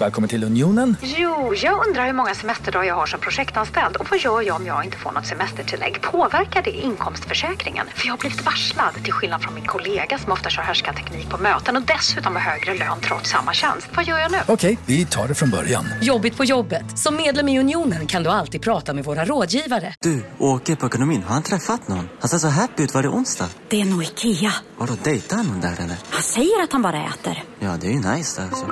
Välkommen till Unionen. Jo, jag undrar hur många semesterdagar jag har som projektanställd och vad gör jag om jag inte får något semestertillägg? Påverkar det inkomstförsäkringen? För jag har blivit varslad, till skillnad från min kollega som ofta kör härskarteknik på möten och dessutom har högre lön trots samma tjänst. Vad gör jag nu? Okej, vi tar det från början. Jobbigt på jobbet. Som medlem i Unionen kan du alltid prata med våra rådgivare. Du, åker på ekonomin. Har han träffat någon? Han ser så happy ut. Var det onsdag? Det är nog Ikea. Har du dejtat någon där eller? Han säger att han bara äter. Ja, det är ju nice där alltså.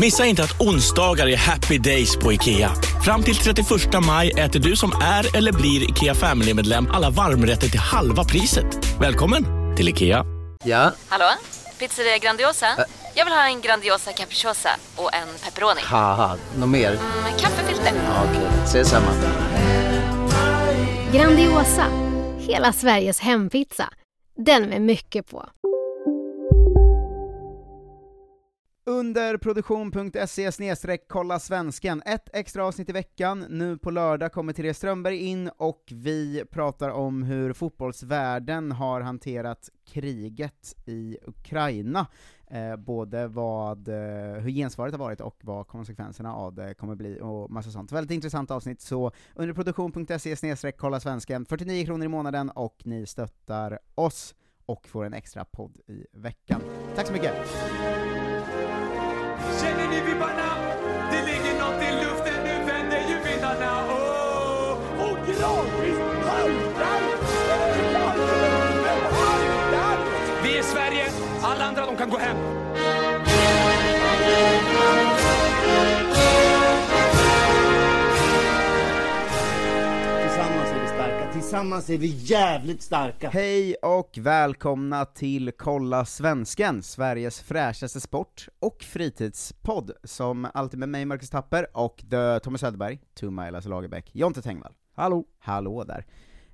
Missa inte att onsdagar är happy days på IKEA. Fram till 31 maj äter du som är eller blir IKEA Family-medlem alla varmrätter till halva priset. Välkommen till IKEA. Ja? Hallå? Pizzeria Grandiosa? Jag vill ha en Grandiosa capriciosa och en pepperoni. Något mer? Med kaffefilter. Ja, Okej, ses samma. Grandiosa, hela Sveriges hempizza. Den med mycket på. Under produktion.se kolla svensken. Ett extra avsnitt i veckan. Nu på lördag kommer Therese Strömberg in och vi pratar om hur fotbollsvärlden har hanterat kriget i Ukraina. Eh, både vad, eh, hur gensvaret har varit och vad konsekvenserna av det kommer bli och massa sånt. Väldigt intressant avsnitt, så under produktion.se kolla svensken, 49 kronor i månaden och ni stöttar oss och får en extra podd i veckan. Tack så mycket! Känner ni vibbarna? Det ligger nåt i luften, nu vänder ju vindarna. Oh! Och gradvis haltar Vi är Sverige, alla andra de kan gå hem. Tillsammans är vi jävligt starka! Hej och välkomna till Kolla Svensken, Sveriges fräschaste sport och fritidspodd, som alltid med mig Marcus Tapper och the Thomas Söderberg, Tumma Lasse Lagerbäck, Jonte Tengvall. Hallå! Hallå där.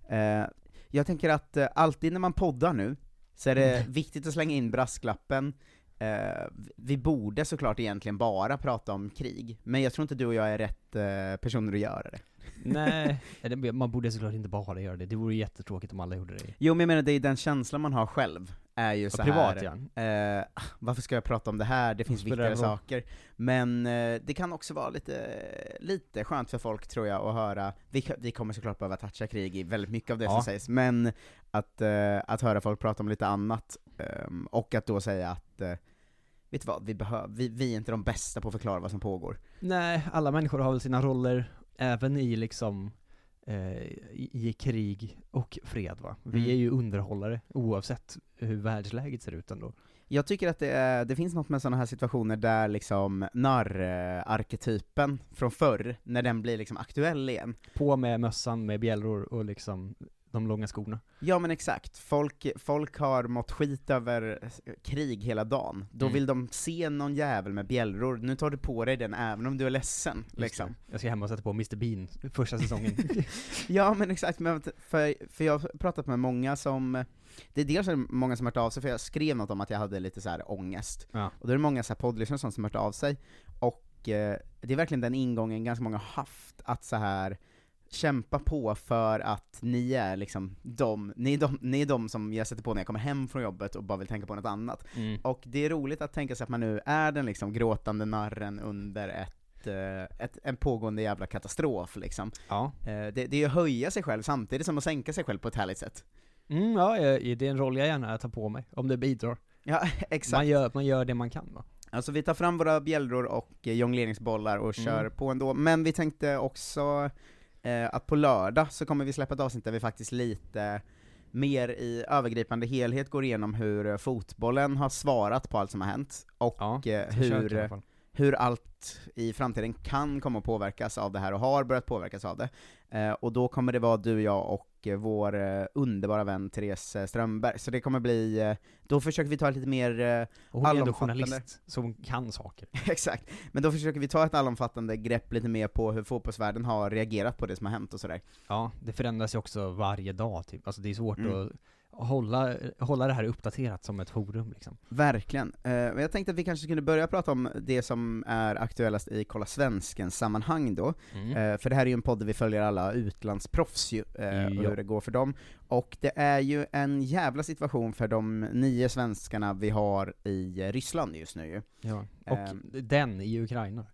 Eh, jag tänker att eh, alltid när man poddar nu, så är det viktigt att slänga in brasklappen, eh, vi borde såklart egentligen bara prata om krig, men jag tror inte du och jag är rätt eh, personer att göra det. Nej, man borde såklart inte bara göra det, det vore jättetråkigt om alla gjorde det. Jo men jag menar, det är den känslan man har själv, är ju så privat, här, eh, varför ska jag prata om det här, det finns viktigare saker. Men eh, det kan också vara lite, lite skönt för folk tror jag att höra, vi, vi kommer såklart behöva toucha krig i väldigt mycket av det Ja. som sägs, men att, eh, att höra folk prata om lite annat, ehm, och att då säga att eh, Vet du vad, vi, behöver, vi, vi är inte de bästa på att förklara vad som pågår. Nej, alla människor har väl sina roller, även i liksom eh, i, i krig och fred va? Vi Mm. är ju underhållare oavsett hur världsläget ser ut ändå. Jag tycker att det, är, det finns något med sådana här situationer där liksom narr-arketypen från förr, när den blir liksom aktuell igen. På med mössan med bjällror och liksom de långa skorna. Ja men exakt, folk, folk har mått skit över krig hela dagen, då Mm. vill de se någon jävel med bjällror, nu tar du på dig den även om du är ledsen, Just liksom. det. Jag ska hem och sätta på Mr Bean första säsongen. Ja men exakt, men för, för jag har pratat med många som, det är dels många som har hört av sig, för jag skrev något om att jag hade lite så här ångest, Ja. och då är det många så här poddlyssnare och sånt som har hört av sig, och eh, det är verkligen den ingången ganska många har haft, att så här kämpa på för att ni är liksom de, ni är de, ni är de som jag sätter på när jag kommer hem från jobbet och bara vill tänka på något annat. Mm. Och det är roligt att tänka sig att man nu är den liksom gråtande narren under ett, eh, ett, en pågående jävla katastrof liksom. Ja. Eh, Det, det är att höja sig själv samtidigt som att sänka sig själv på ett härligt sätt. Mm, ja, det är en roll jag gärna tar på mig, om det bidrar. Ja, exakt. Man gör, man gör det man kan va? Alltså vi tar fram våra bjällror och eh, jongleringsbollar och kör Mm. på ändå, men vi tänkte också att på lördag så kommer vi släppa ett avsnitt där vi faktiskt lite mer i övergripande helhet går igenom hur eh, fotbollen har svarat på allt som har hänt, och Ja, eh, försök i alla hur, fall. Hur allt i framtiden kan komma att påverkas av det här, och har börjat påverkas av det. Eh, och då kommer det vara du, jag och eh, vår eh, underbara vän Therese eh, Strömberg, så det kommer bli, eh, då försöker vi ta ett lite mer eh, Och hon är ändå allomfattande- journalist, hon kan saker. Exakt, men då försöker vi ta ett allomfattande grepp lite mer på hur fotbollsvärlden har reagerat på det som har hänt och sådär. Ja, det förändras ju också varje dag typ. Alltså det är svårt Mm. att hålla, hålla det här uppdaterat som ett forum liksom. Verkligen. Eh, jag tänkte att vi kanske skulle börja prata om det som är aktuellast i Kolla Svensken-sammanhang då. Mm. Eh, för det här är ju en podd där vi följer alla utlandsproffs ju, eh, och hur det går för dem. Och det är ju en jävla situation för de nio svenskarna vi har i eh, Ryssland just nu ju. Ja. Och Ehm. den i Ukraina.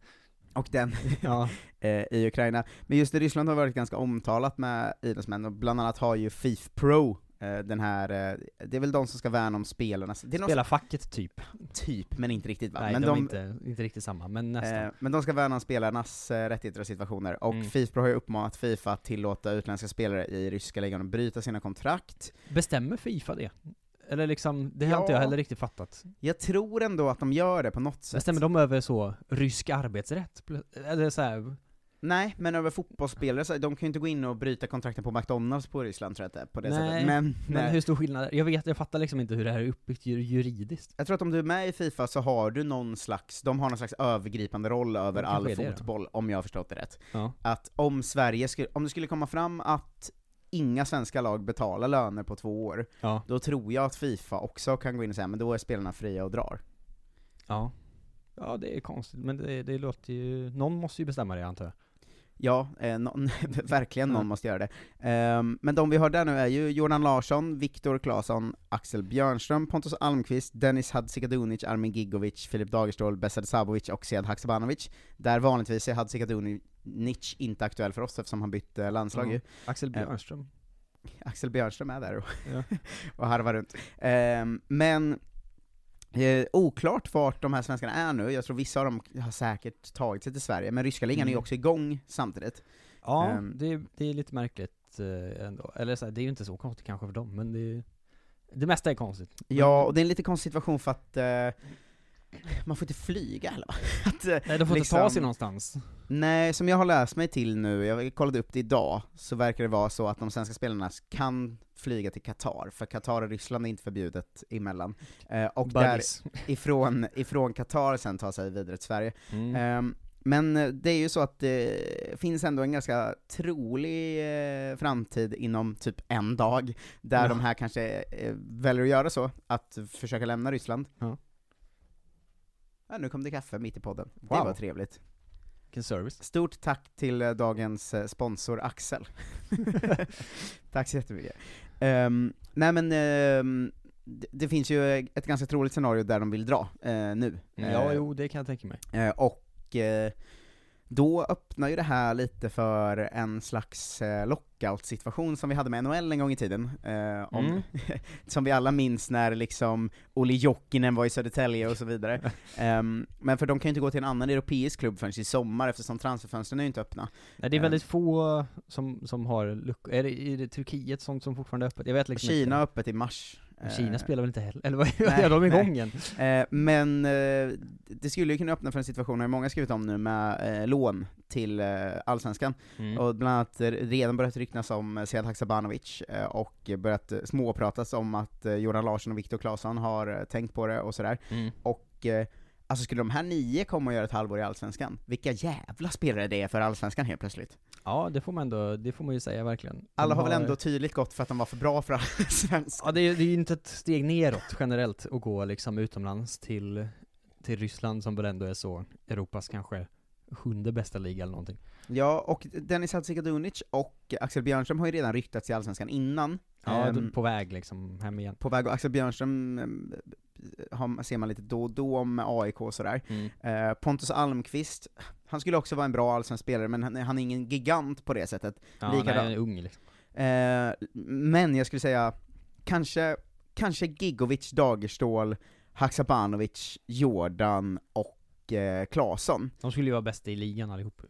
Och den Ja. eh, i Ukraina. Men just i Ryssland har varit ganska omtalat med idrottsmän, och bland annat har ju FIF Pro den här, eh, det är väl de som ska värna om spelarnas... Det är någon Spela facket typ. Typ, men inte riktigt va? Nej, men de, är inte, inte riktigt samma, men nästan. Eh, men de ska värna om spelarnas eh, rättigheter och situationer, och Mm. Fifa har ju uppmanat Fifa att tillåta utländska spelare i ryska ligan att bryta sina kontrakt. Bestämmer Fifa det? Eller liksom, det har inte jag Ja. heller riktigt fattat. Jag tror ändå att de gör det på något sätt. Bestämmer de över så, rysk arbetsrätt? Eller så här, Nej, men över fotbollsspelare, så de kan ju inte gå in och bryta kontrakten på McDonalds på Ryssland tror jag inte, på det nej, sättet. Men, men hur stor skillnad? Jag vet, jag fattar liksom inte hur det här är uppbyggt jur- juridiskt. Jag tror att om du är med i Fifa så har du någon slags, de har någon slags övergripande roll över all fotboll, om jag har förstått det rätt. Ja. Att om Sverige skulle, om det skulle komma fram att inga svenska lag betalar löner på två år, Ja. då tror jag att Fifa också kan gå in och säga men då är spelarna fria och drar. Ja. Ja, det är konstigt, men det, det låter ju, någon måste ju bestämma det antar jag. Ja, eh, någon, verkligen någon Ja. måste göra det. Ehm, men de vi har där nu är ju Jordan Larsson, Viktor Claesson, Axel Björnström, Pontus Almqvist, Dennis Hadzikadunic, Armin Gigovic, Filip Dagerstål, Besad Sabovic och Sead Haksabanovic. Där vanligtvis är Hadzikadunic inte aktuell för oss eftersom han bytt eh, landslag Ja. ju. Axel Eh, Björnström. Axel Björnström är där och, Ja. och harvar runt. Ehm, men eh, oklart vart de här svenskarna är nu, jag tror vissa av dem har säkert tagit sig till Sverige, men ryska ligan är ju Mm. också igång samtidigt. Ja, Ehm. det, är- det är lite märkligt eh, ändå. Eller så här, det är ju inte så konstigt kanske för dem, men det är, det mesta är konstigt. Ja, och det är en lite konstig situation för att eh, man får inte flyga heller va? Att, eh, Nej, de får inte ta sig någonstans. Nej, som jag har läst mig till nu, jag kollade upp det idag, så verkar det vara så att de svenska spelarna kan flyga till Qatar, för Qatar och Ryssland är inte förbjudet emellan. Eh, och Buddies. där, ifrån, ifrån Qatar sen ta sig vidare till Sverige. Mm. Ehm, men eh, det är ju så att det finns ändå en ganska trolig eh, framtid inom typ en dag, där Ja. de här kanske eh, väljer att göra så, att försöka lämna Ryssland. Ja. Ja, nu kom det kaffe mitt i podden. Det Wow. var trevligt. Vilken service. Stort tack till eh, dagens eh, sponsor Axel. tack så jättemycket. Um, nej men, ehm, det, det finns ju ett ganska troligt scenario där de vill dra eh, nu. Ja, Eh, jo, det kan jag tänka mig. Eh, och då öppnar ju det här lite för en slags eh, lockout-situation som vi hade med NHL en gång i tiden. Eh, om, Mm. som vi alla minns när liksom Olli Jokinen var i Södertälje och så vidare. Ehm, men för de kan ju inte gå till en annan europeisk klubb förrän i sommar eftersom transferfönstren är ju inte öppna. Nej, det är Eh, väldigt få som, som har luckor. Är det, är det Turkiet som, som fortfarande är öppet? Jag vet liksom Kina inte. öppet i mars. Men Kina Eh, spelar väl inte heller? Eller vad gör de igång igen? Eh, men eh, det skulle ju kunna öppna för en situation, har många skrivit om nu, med lån till Allsvenskan. Mm. Och bland annat redan börjat ryktas om Sead Haksabanovic, och börjat småpratas om att Jordan Larsson och Viktor Claesson har tänkt på det och sådär. Mm. Och alltså skulle de här nio komma och göra ett halvår i Allsvenskan, vilka jävla spelare det är för Allsvenskan helt plötsligt. Ja, det får man ändå, det får man ju säga verkligen. De Alla har väl ändå tydligt gått för att de var för bra för Allsvenskan. Ja, det är, det är ju inte ett steg neråt generellt att gå liksom utomlands till, till Ryssland som väl ändå är så Europas kanske sjunde bästa liga eller någonting. Ja, och Dennis Hadzikadunic och Axel Björnström har ju redan ryktats i Allsvenskan innan. Ja, Ehm, på väg liksom hem igen. på väg, och Axel Björnström ehm, har, ser man lite då och då om AIK och sådär. Mm. Eh, Pontus Almqvist, han skulle också vara en bra allsvensk spelare, men han, han är ingen gigant på det sättet. Ja, nej, Likadan- han är ung liksom. Eh, men jag skulle säga, kanske, kanske Gigovic, Dagerstål, Haksabanovic, Jordan och eh, Claesson. De skulle ju vara bäst i ligan allihop.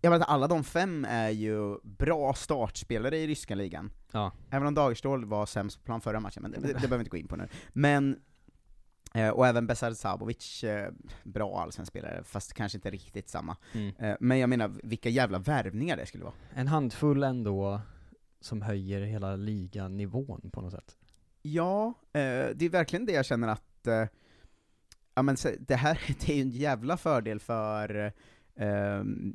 Jag vet, alla de fem är ju bra startspelare i ryska ligan. Ja. Även om Dagerstål var sämst på plan förra matchen, men det, det, det behöver vi inte gå in på nu. Men, och även Besar Sabovic, eh, bra allsvensk spelare, fast kanske inte riktigt samma. Mm. Eh, men jag menar, vilka jävla värvningar det skulle vara. En handfull ändå som höjer hela liganivån på något sätt. Ja, eh, det är verkligen det jag känner att, eh, ja men det här, det är ju en jävla fördel för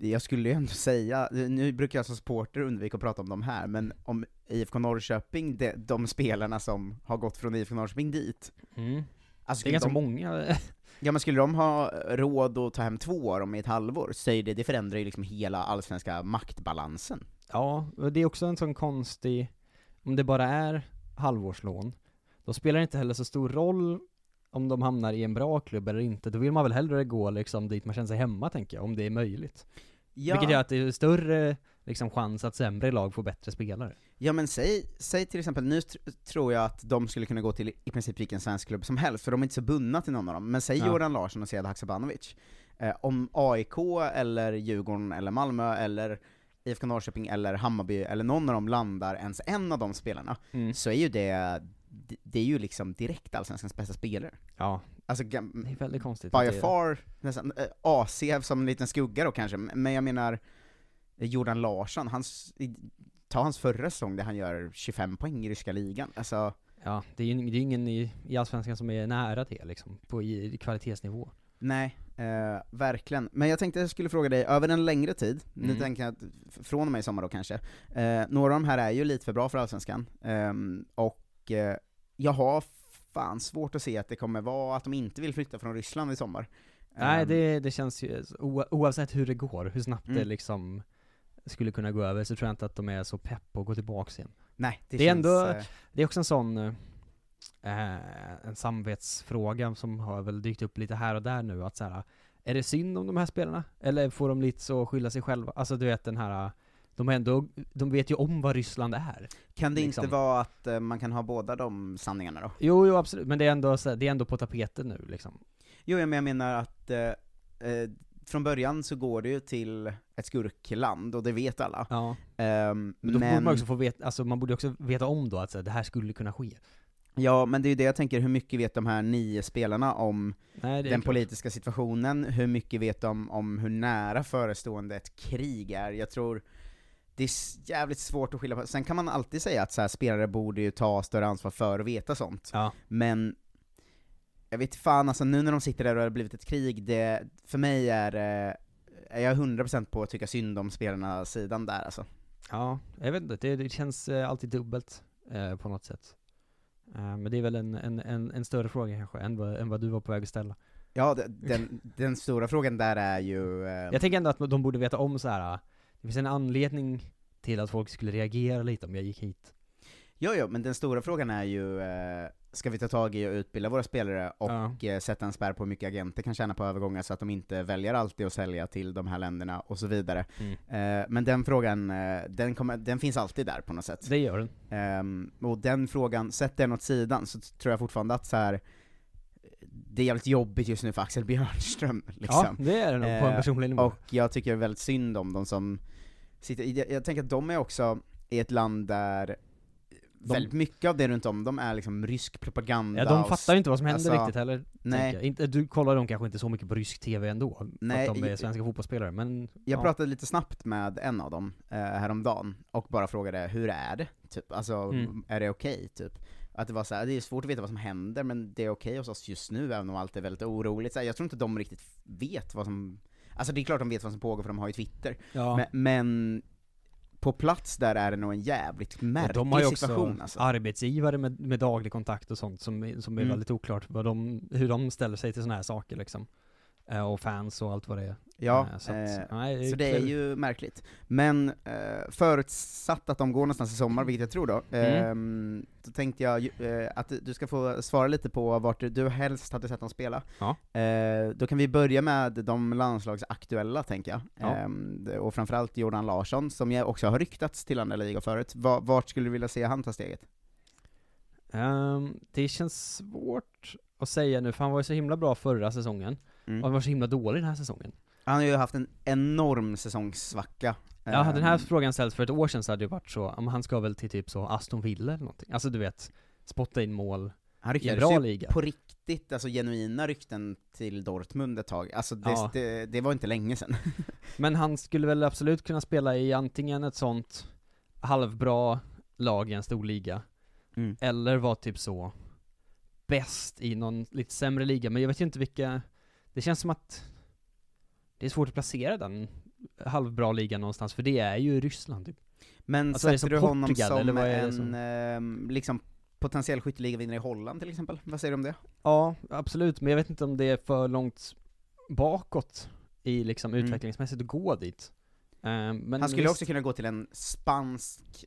jag skulle ju ändå säga, nu brukar jag som supporter undvika att prata om de här, men om IFK Norrköping, de, de spelarna som har gått från IFK Norrköping dit, Mm. Alltså, det är ganska de- många. Ja men skulle de ha råd att ta hem två av dem i ett halvår, så är det, det förändrar ju liksom hela allsvenska maktbalansen. Ja, det är också en sån konstig, om det bara är halvårslån, då spelar det inte heller så stor roll om de hamnar i en bra klubb eller inte, då vill man väl hellre gå liksom dit man känner sig hemma tänker jag, om det är möjligt. Ja. Vilket gör att det är större liksom chans att sämre lag får bättre spelare. Ja men säg, säg till exempel, nu tr- tror jag att de skulle kunna gå till i princip vilken svensk klubb som helst, för de är inte så bundna till någon av dem, men säg Ja. Jordan Larsson och Sead Haksabanovic. Eh, om AIK, eller Djurgården, eller Malmö, eller IFK Norrköping, eller Hammarby, eller någon av dem landar ens en av de spelarna, Mm. så är ju det, det- är ju liksom direkt allsvenskans bästa spelare. Ja, Alltså, det är väldigt konstigt. by far, nästan, eh, AC som en liten skugga då kanske, men jag menar Jordan Larsson, hans, ta hans förra säsong där han gör 25 poäng i ryska ligan, alltså Ja, det är ju det är ingen i, i Allsvenskan som är nära det liksom, på i, i kvalitetsnivå. nej, eh, verkligen. Men jag tänkte jag skulle fråga dig, över en längre tid, nu Mm. tänker jag att, från och med i sommar då kanske, eh, några av de här är ju lite för bra för Allsvenskan, Ehm, och eh, jag har fan svårt att se att det kommer vara att de inte vill flytta från Ryssland i sommar. Nej, Ehm, det, det känns ju, oavsett hur det går, hur snabbt det Mm. liksom skulle kunna gå över, så tror jag inte att de är så pepp på att gå tillbaks igen. Nej, det, Det, är känns, ändå, eh, det är också en sån, eh, en samvetsfråga som har väl dykt upp lite här och där nu, att så här, är det synd om de här spelarna? Eller får de lite så skylla sig själva? Alltså du vet den här, de är ändå, de vet ju om vad Ryssland är. Kan det liksom. inte vara att eh, man kan ha båda de sanningarna då? Jo, jo absolut, men det är ändå, det är ändå på tapeten nu liksom. Jo, men jag menar att eh, eh, från början så går det ju till ett skurkland, och det vet alla. Ja. Ehm, Men då borde men, man också få veta, alltså man borde också veta om då att så det här skulle kunna ske. ja, men det är ju det jag tänker, hur mycket vet de här nio spelarna om Nej, det den klart. politiska situationen? Hur mycket vet de om hur nära förestående ett krig är? Jag tror det är jävligt svårt att skilja på. Sen kan man alltid säga att så här, spelare borde ju ta större ansvar för att veta sånt. Ja. Men jag vet fan, alltså nu när de sitter där och det har blivit ett krig, det, för mig är eh, är jag 100% på att tycka synd om spelarna sidan där alltså. Ja, jag vet inte, det, det känns eh, alltid dubbelt eh, på något sätt. Eh, men det är väl en, en, en, en större fråga kanske, än vad, än vad du var på väg att ställa. Ja, den, den stora frågan där är ju... Eh, Jag tänker ändå att de borde veta om så här. det finns en anledning till att folk skulle reagera lite om jag gick hit. Jo, jo, men den stora frågan är ju, eh, ska vi ta tag i och utbilda våra spelare och eh, sätta en spärr på hur mycket agenter kan tjäna på övergångar så att de inte väljer alltid att sälja till de här länderna och så vidare. Mm. Eh, men den frågan, eh, den, kommer, den finns alltid där på något sätt. Det gör den. Ehm, och den frågan, sätt den åt sidan, så tror jag fortfarande att så här. det är jävligt jobbigt just nu för Axel Björnström, liksom. Ja, det är det nog på en personlig nivå. Och jag tycker väldigt synd om de som sitter, jag, jag tänker att de är också i ett land där väldigt mycket av det runt om dem är liksom rysk propaganda Ja, de fattar ju inte vad som händer alltså, riktigt heller. Nej. jag. Inte, du kollar dem kanske inte så mycket på rysk TV ändå, Nej, att de är jag- svenska fotbollsspelare, men Jag ja. pratade lite snabbt med en av dem eh, häromdagen, och bara frågade hur är det? Typ, alltså, Mm. är det okej? typ. Att det var så här, det är svårt att veta vad som händer, men det är okej hos oss just nu, även om allt är väldigt oroligt. Så här, jag tror inte de riktigt vet vad som, alltså det är klart de vet vad som pågår för de har ju Twitter, Ja. men, men på plats där är det nog en jävligt märklig de har ju också situation alltså. arbetsgivare med, med daglig kontakt och sånt som, som är Mm. väldigt oklart vad de, hur de ställer sig till sådana här saker liksom. Eh, och fans och allt vad det är. Ja, Eh, så att, eh, nej, så det är ju märkligt. Men eh, förutsatt att de går någonstans i sommar, vilket jag tror då, Mm. då tänkte jag eh, att du ska få svara lite på vart du, helst hade sett dem spela. Ja. Eh, då kan vi börja med de landslagsaktuella, tänker jag. Ja. Ehm, och framförallt Jordan Larsson, som jag också har ryktats till andra ligor förut. Va, vart skulle du vilja se han ta steget? Ehm, det känns svårt att säga nu, för han var ju så himla bra förra säsongen, Mm. och han var så himla dålig den här säsongen. Han har ju haft en enorm säsäsongssvacka. Ja, den här Ehm, frågan ställts för ett år sedan så hade det varit så, men han ska väl till typ så Aston Villa eller någonting. Alltså du vet, spotta in mål Han i en bra liga. på riktigt, alltså genuina rykten till Dortmund ett tag. Alltså det, Ja. det, det var inte länge sedan. Men han skulle väl absolut kunna spela i antingen ett sånt halvbra lag i en stor liga, Mm. eller vara typ så bäst i någon lite sämre liga, men jag vet ju inte vilka, det känns som att det är svårt att placera den halvbra ligan någonstans, för det är ju Ryssland typ. Men Alltså, sätter du honom Portugal, som eller vad är en, som- ehm, liksom, potentiell skytteligavinnare i Holland till exempel? Vad säger du om det? Ja, absolut, men jag vet inte om det är för långt bakåt i liksom Mm. utvecklingsmässigt att gå dit. Men Han skulle visst, också kunna gå till en spansk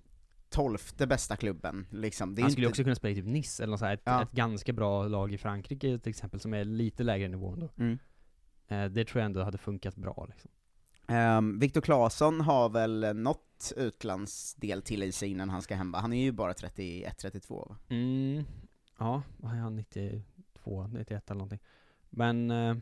tolfte bästa klubben, liksom. Det är han skulle inte... också kunna spela i typ Nice, eller något så här, ett, Ja. ett ganska bra lag i Frankrike till exempel, som är lite lägre nivå ändå. Mm. Eh, det tror jag ändå hade funkat bra liksom. Ehm, Viktor Claesson har väl något utlandsdel till i sig innan han ska hem? Han är ju bara 31-32 va? Mm, ja, vad är han, 92, 91 eller någonting. Men, eh,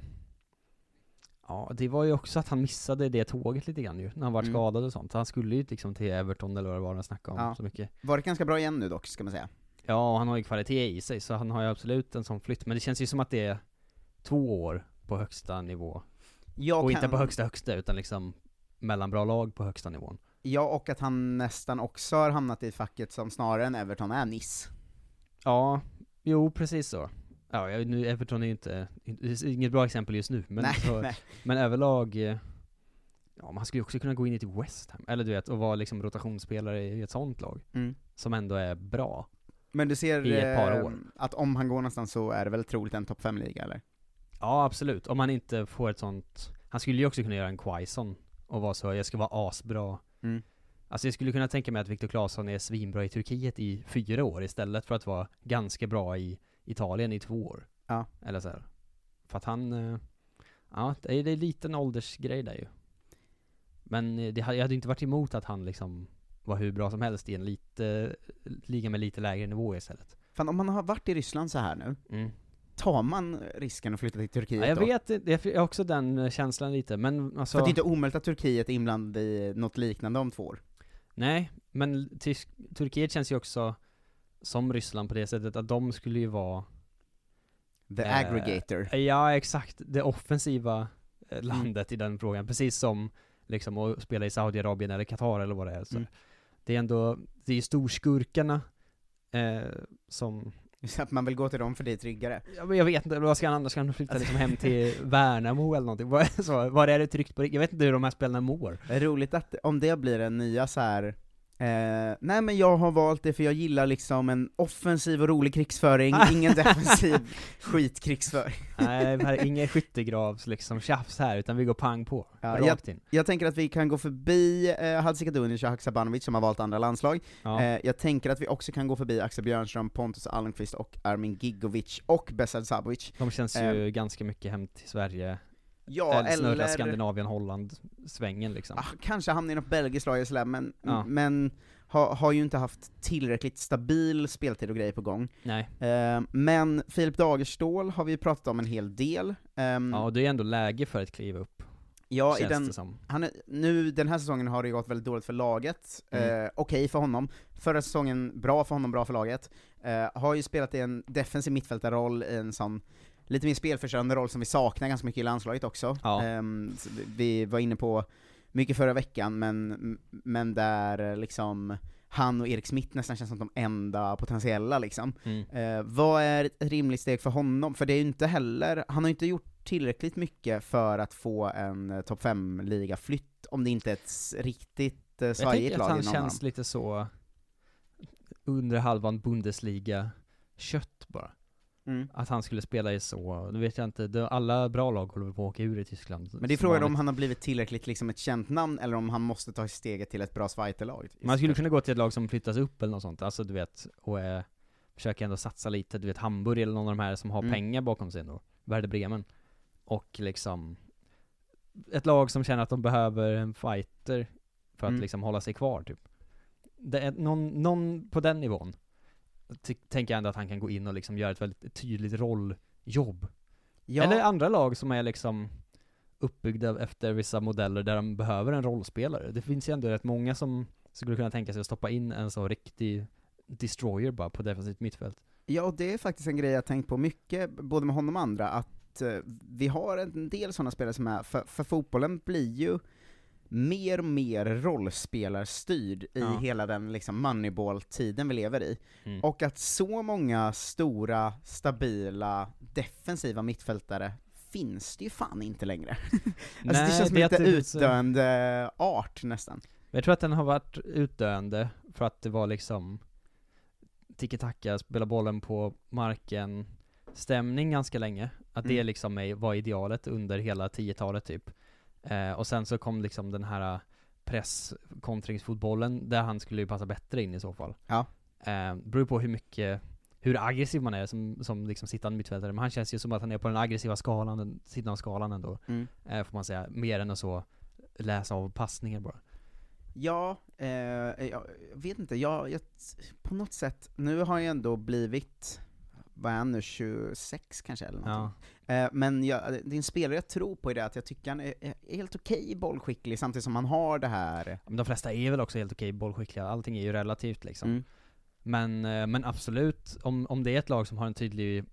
ja det var ju också att han missade det tåget lite grann ju, när han var Mm. skadad och sånt. Han skulle ju liksom till Everton eller vad det var han snackade om Ja. så mycket. Varit ganska bra igen nu dock, ska man säga. Ja, och han har ju kvalitet i sig, så han har ju absolut en sån flytt. Men det känns ju som att det är två år på högsta nivå. Jag och kan- inte på högsta högsta, utan liksom mellanbra lag på högsta nivån. Ja, och att han nästan också har hamnat i facket som snarare än Everton är Nice. Ja, jo precis så. Ja, jag- nu, Everton är ju inte, inget bra exempel just nu, men, Nej, så, nej. men överlag, eh, ja man skulle ju också kunna gå in i typ West Ham, eller du vet, och vara liksom rotationsspelare i ett sånt lag. Mm. Som ändå är bra. Men du ser I ett par eh, år. att om han går någonstans så är det väl troligt en topp 5-liga eller? Ja, absolut. Om han inte får ett sånt, han skulle ju också kunna göra en Quaison och vara så, jag ska vara asbra. Mm. Alltså jag skulle kunna tänka mig att Viktor Claesson är svinbra i Turkiet i fyra år istället för att vara ganska bra i Italien i två år. Ja. Eller så här. För att han, eh, ja det är, en åldersgrej där ju. Men eh, det, jag hade inte varit emot att han liksom var hur bra som helst i en lite, liga med lite lägre nivå istället. Fan, om man har varit i Ryssland så här nu, Mm. tar man risken att flytta till Turkiet Ja, jag då? vet, det är också den eh, känslan lite, men alltså För det är inte omöjligt att Turkiet är inblandad i något liknande om två år. Nej, men Turkiet känns ju också som Ryssland på det sättet att de skulle ju vara The eh, aggregator. Ja, exakt. Det offensiva eh, landet i den frågan, precis som liksom att spela i Saudiarabien eller Qatar eller vad det är. Så Mm. Det är ändå, det är ju storskurkarna eh, som Så att man vill gå till dem för det är tryggare. Ja, men jag vet inte, vad ska han annars? Ska han flytta liksom hem till Värnamo eller någonting? Vad, så, är det tryggt på Jag vet inte hur de här spelarna mår. Roligt att, om det blir en nya så här. Eh, nej men jag har valt det för jag gillar liksom en offensiv och rolig krigsföring, ingen defensiv skitkrigsföring. Nej, här är ingen skyttegravs liksom tjafs här, utan vi går pang på. Ja, rakt jag, in. jag tänker att vi kan gå förbi eh, Hadzikadunic och Haksabanovic som har valt andra landslag. Ja. Eh, jag tänker att vi också kan gå förbi Axel Björnström, Pontus Almqvist och Armin Gigovic och Besad Sabovic. De känns Eh, ju ganska mycket hem till Sverige. Ja, eller snurra Skandinavien, Holland, svängen liksom. Ah, kanske hamnar i något belgiskt lag sådär, men, Ja. men har, har ju inte haft tillräckligt stabil speltid och grejer på gång. Nej. Eh, men Filip Dagerstål har vi pratat om en hel del. Ehm, Ja, och det är ändå läge för att kliva upp. Ja, i den, han är, nu den här säsongen har det gått väldigt dåligt för laget, Mm. eh, okej för honom, förra säsongen bra för honom, bra för laget, eh, har ju spelat i en defensiv mittfältarroll, i en sån lite mer spelförstörande roll som vi saknar ganska mycket i landslaget också. Ja. Så vi- var inne på mycket förra veckan, men, men där eh, liksom han och Erik Smith nästan känns som de enda potentiella liksom. Mm. Eh, vad är ett rimligt steg för honom? För det är ju inte heller, han har ju inte gjort tillräckligt mycket för att få en eh, topp 5-liga-flytt, om det inte är ett riktigt Jag svajigt lag att han i någon känns annan. lite så under halvan Bundesliga-kött bara. Mm. Att han skulle spela i så, nu vet jag inte, alla bra lag håller på att åka ur i Tyskland. Men det är frågan om han har blivit tillräckligt liksom ett känt namn, eller om han måste ta steget till ett bra Zweite-lag. Man skulle kunna gå till ett lag som flyttas upp eller något sånt, alltså du vet, och eh, försöka ändå satsa lite, du vet Hamburg eller någon av de här som har Mm. pengar bakom sig ändå, Werder Bremen. Och liksom, ett lag som känner att de behöver en fighter för att Mm. liksom hålla sig kvar typ. Det är någon, någon på den nivån, tänker jag ändå att han kan gå in och liksom göra ett väldigt tydligt rolljobb. Ja. Eller andra lag som är liksom uppbyggda efter vissa modeller där de behöver en rollspelare. Det finns ju ändå rätt många som skulle kunna tänka sig att stoppa in en så riktig destroyer bara på defensivt mittfält. Ja, och det är faktiskt en grej jag tänkt på mycket, både med honom och andra, att eh, vi har en del sådana spelare som är, för, för fotbollen blir ju mer och mer rollspelarstyrd i Ja. hela den liksom moneyball-tiden vi lever i. Mm. Och att så många stora, stabila, defensiva mittfältare finns det ju fan inte längre. alltså Nej, det känns som det lite det är så- utdöende art nästan. Jag tror att den har varit utdöende för att det var liksom tiki-taka, spela bollen på marken, stämning ganska länge. Att det Mm. liksom är- var idealet under hela 10-talet typ. Eh, och sen så kom liksom den här presskontringsfotbollen där han skulle ju passa bättre in i så fall. Ja. Eh, beror på hur mycket, hur aggressiv man är som, som liksom sittande mittfältare. Men han känns ju som att han är på den aggressiva skalan, den sidan av skalan ändå. Mm. Eh, får man säga. Mer än att så läsa av passningar bara. Ja, eh, jag vet inte, jag, jag, på något sätt, nu har jag ändå blivit, vad är han nu, 26 kanske eller någonting. Eh, men jag, det är en spelare jag tror på i det att jag tycker han är, är helt okej bollskicklig samtidigt som han har det här Men de flesta är väl också helt okej bollskickliga, allting är ju relativt liksom. Mm. Men, eh, men absolut, om, om det är ett lag som har en tydlig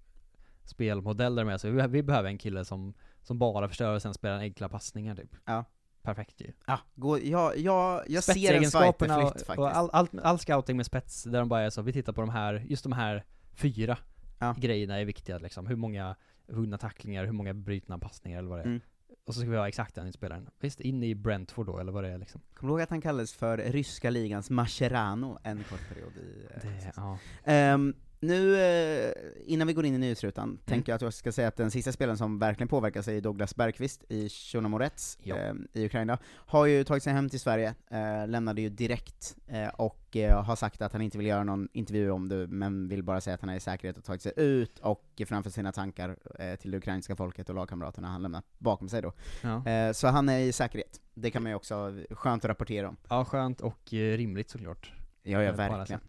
spelmodell där med, så vi, vi behöver en kille som, som bara förstör och sen spelar enkla passningar typ. Ja. Perfekt ju. Ja, gå, ja, ja, jag ser en och, faktiskt. och all, all, all scouting med spets, där de bara är så, vi tittar på de här, just de här fyra Ja. grejerna är viktiga liksom. Hur många vunna tacklingar, hur många brutna passningar eller vad det är. Mm. Och så ska vi ha exakt den spelaren. Visst, in i Brentford då, eller vad det är liksom. Kommer du ihåg att han kallades för ryska ligans Mascherano en kort period i... eh, Det, ja. Ehm, nu, eh, innan vi går in i nyhetsrutan, Mm. tänker jag att jag ska säga att den sista spelaren som verkligen påverkas är Douglas Bergqvist i Chornomorets Ja. ehm, i Ukraina. Har ju tagit sig hem till Sverige, eh, lämnade ju direkt, eh, och eh, har sagt att han inte vill göra någon intervju om det, men vill bara säga att han är i säkerhet och tagit sig ut, och framför sina tankar eh, till det ukrainska folket och lagkamraterna han lämnat bakom sig då. Ja. Eh, så han är i säkerhet. Det kan man ju också, skönt att rapportera om. Ja, skönt och eh, rimligt såklart. Ja, ja Eh, verkligen.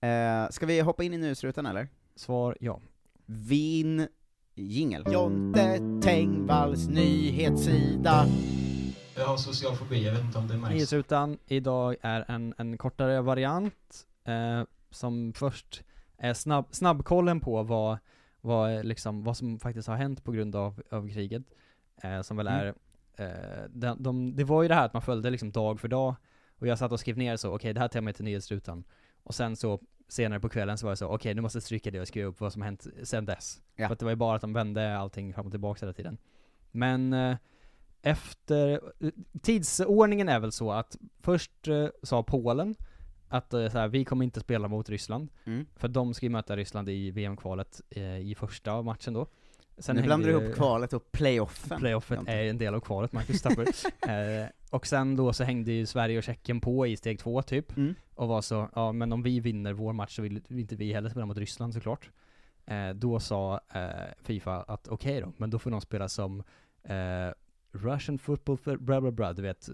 Eh, ska vi hoppa in i nyhetsrutan eller? Svar ja. Vin jingel. Jonte Tengvalls nyhetssida. Jag har social fobi, jag vet inte om det märks. Nyhetsrutan idag är en, en kortare variant, eh, som först är snabb, snabbkollen på vad, vad, liksom, vad som faktiskt har hänt på grund av, av kriget. Eh, som väl Mm. är, eh, de, de, det var ju det här att man följde liksom dag för dag, och jag satt och skrev ner så, okej det här tar jag med till nyhetsrutan. Och sen så senare på kvällen så var jag så, okej nu måste jag stryka det och skriva upp vad som hänt sen dess. Ja. För att det var ju bara att de vände allting fram och tillbaka hela tiden. Men eh, efter, tidsordningen är väl så att först eh, sa Polen att eh, så här, vi kommer inte spela mot Ryssland, Mm. för de ska ju möta Ryssland i VM-kvalet eh, i första matchen då. Sen nu blandar du ihop kvalet och playoffen. Playoffet Jonte. är en del av kvalet, Marcus Tapper. och sen då så hängde ju Sverige och Tjeckien på i steg två typ, Mm. och var så, ja men om vi vinner vår match så vill inte vi heller spela mot Ryssland såklart. Eh, då sa eh, Fifa att okej då, men då får de spela som eh, Russian football, bla bla bla, du vet,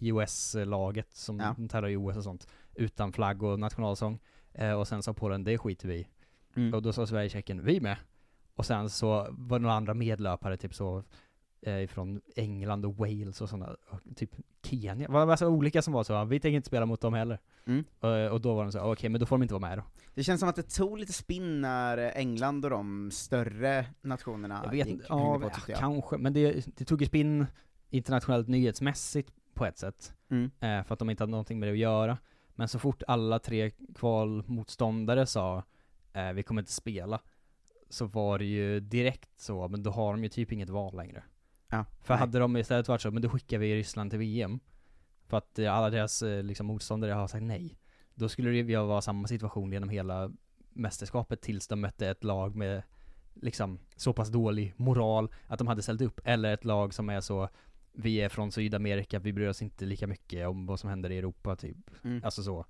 US-laget som Ja. tävlar i OS och sånt, utan flagg och nationalsång. Eh, och sen sa Polen, det skiter vi. Mm. Och då sa Sverige Tjeckien, vi med. Och sen så var det några andra medlöpare, typ så, eh, från England och Wales och sådana, typ Kenya, var massa olika som var så, vi tänker inte spela mot dem heller. Mm. Och, och då var de så, okej men då får de inte vara med då. Det känns som att det tog lite spinn när England och de större nationerna Jag vet gick, ja, på, jag. kanske, men det, det tog ju spinn internationellt nyhetsmässigt på ett sätt. Mm. Eh, för att de inte hade någonting med det att göra. Men så fort alla tre kvalmotståndare sa eh, vi kommer inte spela, så var det ju direkt så, men då har de ju typ inget val längre. Ja, För nej. hade de istället varit så, men då skickar vi Ryssland till VM, för att eh, alla deras eh, liksom, motståndare har sagt nej, då skulle ju vara samma situation genom hela mästerskapet tills de mötte ett lag med liksom så pass dålig moral att de hade ställt upp, eller ett lag som är så vi är från Sydamerika, vi bryr oss inte lika mycket om vad som händer i Europa typ. Mm. Alltså så.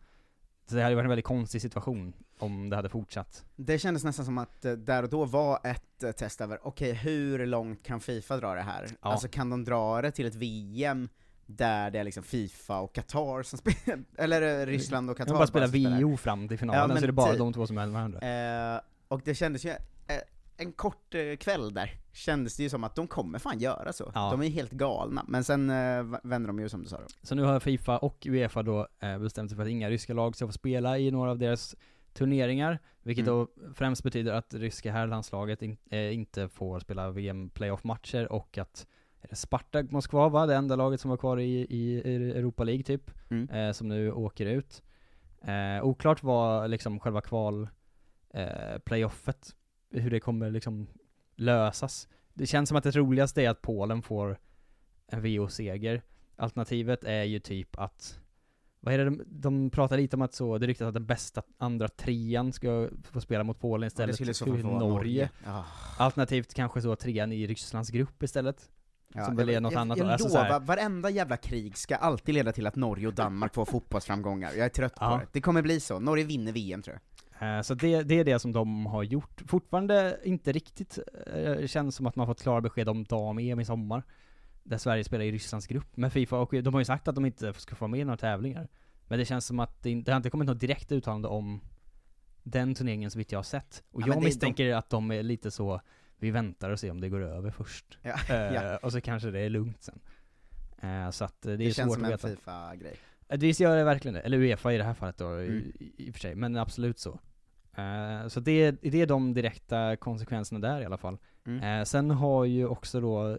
Så det hade varit en väldigt konstig situation om det hade fortsatt. Det kändes nästan som att eh, där och då var ett eh, test över, okej hur långt kan Fifa dra det här? Ja. Alltså kan de dra det till ett VM där det är liksom Fifa och Qatar som spelar, eller eh, Ryssland och De Qatar bara spela som spelar? VO fram till finalen, Ja, så är det bara typ. de två som är med varandra. Eh, och det kändes ju, en kort eh, kväll där, kändes det ju som att de kommer fan göra så. Ja. De är helt galna, men sen eh, vänder de ju som du sa då. Så nu har Fifa och Uefa då eh, bestämt sig för att inga ryska lag ska få spela i några av deras turneringar, vilket Mm. då främst betyder att ryska herrlandslaget in, eh, inte får spela VM playoff-matcher och att Spartak Moskva va, det enda laget som var kvar i, i Europa League typ, Mm. eh, som nu åker ut. Eh, oklart vad liksom själva kval eh, playoffet, hur det kommer liksom lösas. det känns som att det roligaste är att Polen får en VO-seger. Alternativet är ju typ att, vad är det de, de pratar lite om att så, det ryktas att den bästa andra trean ska få spela mot Polen istället. så för vara Norge. Ja. Alternativt kanske så trean i Rysslands grupp istället. Ja, som väl är jag, något jag, annat. Jag Alltså så här- lovar, varenda jävla krig ska alltid leda till att Norge och Danmark får fotbollsframgångar. Jag är trött Ja. på det. Det kommer bli så. Norge vinner VM tror jag. Eh, Så det, det är det som de har gjort. Fortfarande inte riktigt, eh, känns som att man fått klara besked om dam-EM i sommar. Där Sverige spelar i Rysslands grupp med Fifa, och de har ju sagt att de inte ska få vara med i några tävlingar. Men det känns som att det, det har inte kommit något direkt uttalande om den turneringen så vitt jag har sett. Och Ja, jag det- misstänker att de är lite så, vi väntar och ser om det går över först. Ja, Eh, ja. Och så kanske det är lugnt sen. Eh, så att eh, det, Det, är känns svårt som att en veta. Fifa-grej. Visst gör det verkligen det, eller Uefa i det här fallet då, Mm. i, i och för sig, men absolut så. Eh, så det, det är de direkta konsekvenserna där i alla fall. Mm. Eh, sen har ju också då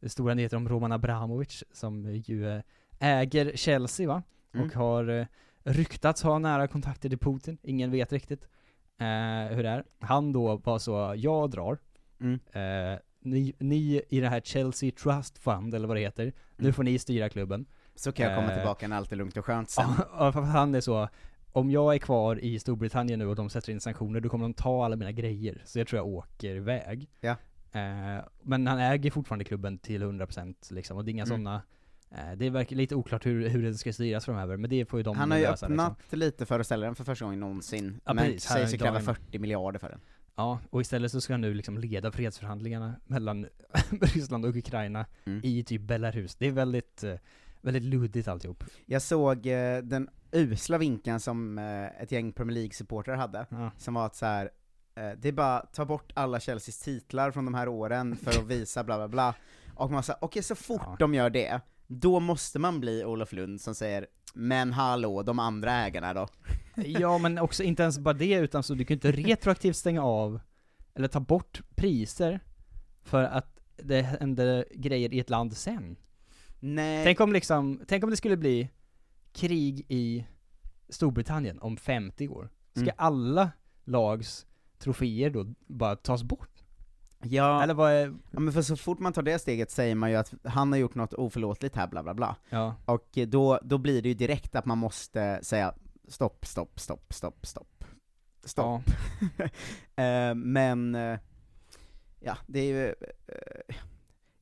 det stora nyheter om Roman Abramovic som ju äger Chelsea va? Mm. Och har ryktats ha nära kontakter till Putin, ingen vet riktigt hur det är. Han då var så, jag drar, Mm. ni, ni i det här Chelsea Trust Fund eller vad det heter, nu Mm. får ni styra klubben. Så kan jag komma Eh, tillbaka när allt är lugnt och skönt sen. Ja, för han är så, om jag är kvar i Storbritannien nu och de sätter in sanktioner, då kommer de ta alla mina grejer. Så jag tror jag åker iväg. Ja. Eh, men han äger fortfarande klubben till 100% liksom, och det är inga Mm. sådana eh, det verkar lite oklart hur, hur det ska styras framöver, men det får ju de Han har ju lösa, öppnat liksom. lite för att ställa den för första gången någonsin, Ja, men precis. Sig inte kräva dagen- 40 miljarder för den. Ja, och istället så ska han nu liksom leda fredsförhandlingarna mellan Ryssland och Ukraina Mm. i typ Belarus. Det är väldigt, eh, väldigt luddigt alltihop. Jag såg eh, den usla vinkeln som eh, ett gäng Premier League-supportrar hade, Ja. som var att så här. Eh, det är bara ta bort alla Chelseas titlar från de här åren för att visa bla bla bla. Och man sa, okej så fort Ja. de gör det, då måste man bli Olof Lund som säger men hallå, de andra ägarna då? Ja, men också inte ens bara det, utan så du kan ju inte retroaktivt stänga av, eller ta bort priser, för att det händer grejer i ett land sen. Nej. Tänk om liksom, tänk om det skulle bli krig i Storbritannien om 50 år. Ska Mm. alla lags troféer då bara tas bort? Ja, Eller vad är, ja, men för så fort man tar det steget säger man ju att han har gjort något oförlåtligt här, bla bla bla. ja. Och då, då blir det ju direkt att man måste säga stopp, stopp, stopp, stopp, stopp. Stopp. Eh, men, eh, ja, det är ju, eh,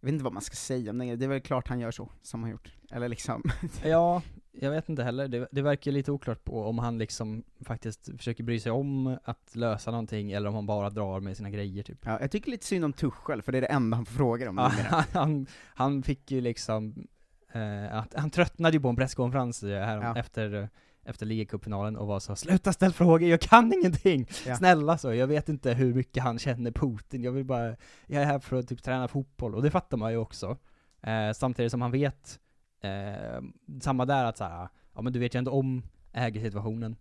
jag vet inte vad man ska säga om det, det är väl klart han gör så, som han gjort. Eller liksom, Ja, jag vet inte heller. Det, det verkar lite oklart på om han liksom faktiskt försöker bry sig om att lösa någonting, eller om han bara drar med sina grejer typ. ja, jag tycker lite synd om Tuchel, för det är det enda han får frågor om han, han fick ju liksom, eh, att, han tröttnade ju på en presskonferens eh, här Ja. efter, eh, efter ligacupfinalen och var så 'Sluta ställ frågor, jag kan ingenting! Ja. Snälla så, jag vet inte hur mycket han känner Putin, jag vill bara, jag är här för att typ träna fotboll' och det fattar man ju också. Eh, samtidigt som han vet, eh, samma där att såhär, ja men du vet ju ändå om ägarsituationen.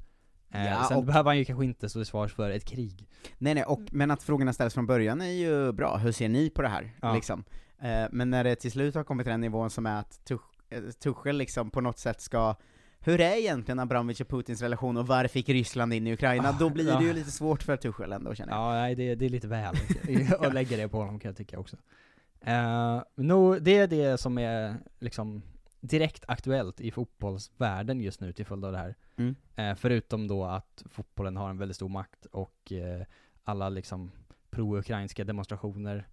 Eh, Ja, sen och- behöver han ju kanske inte stå till svars för ett krig. Nej nej, och, men att frågorna ställs från början är ju bra, hur ser ni på det här? Ja. Liksom. Eh, men när det till slut har kommit till den nivån som är att eh, Tuchel liksom på något sätt ska hur är egentligen Abramovic och Putins relation och varför gick Ryssland in i Ukraina? Ah, Då blir ja. det ju lite svårt för Tuchel ändå känner jag. Ja, nej, det, det är lite väl att lägga det på honom kan jag tycka också. Uh, no, det är det som är liksom direkt aktuellt i fotbollsvärlden just nu till följd av det här. Mm. Eh, förutom då att fotbollen har en väldigt stor makt och eh, alla liksom pro-ukrainska demonstrationer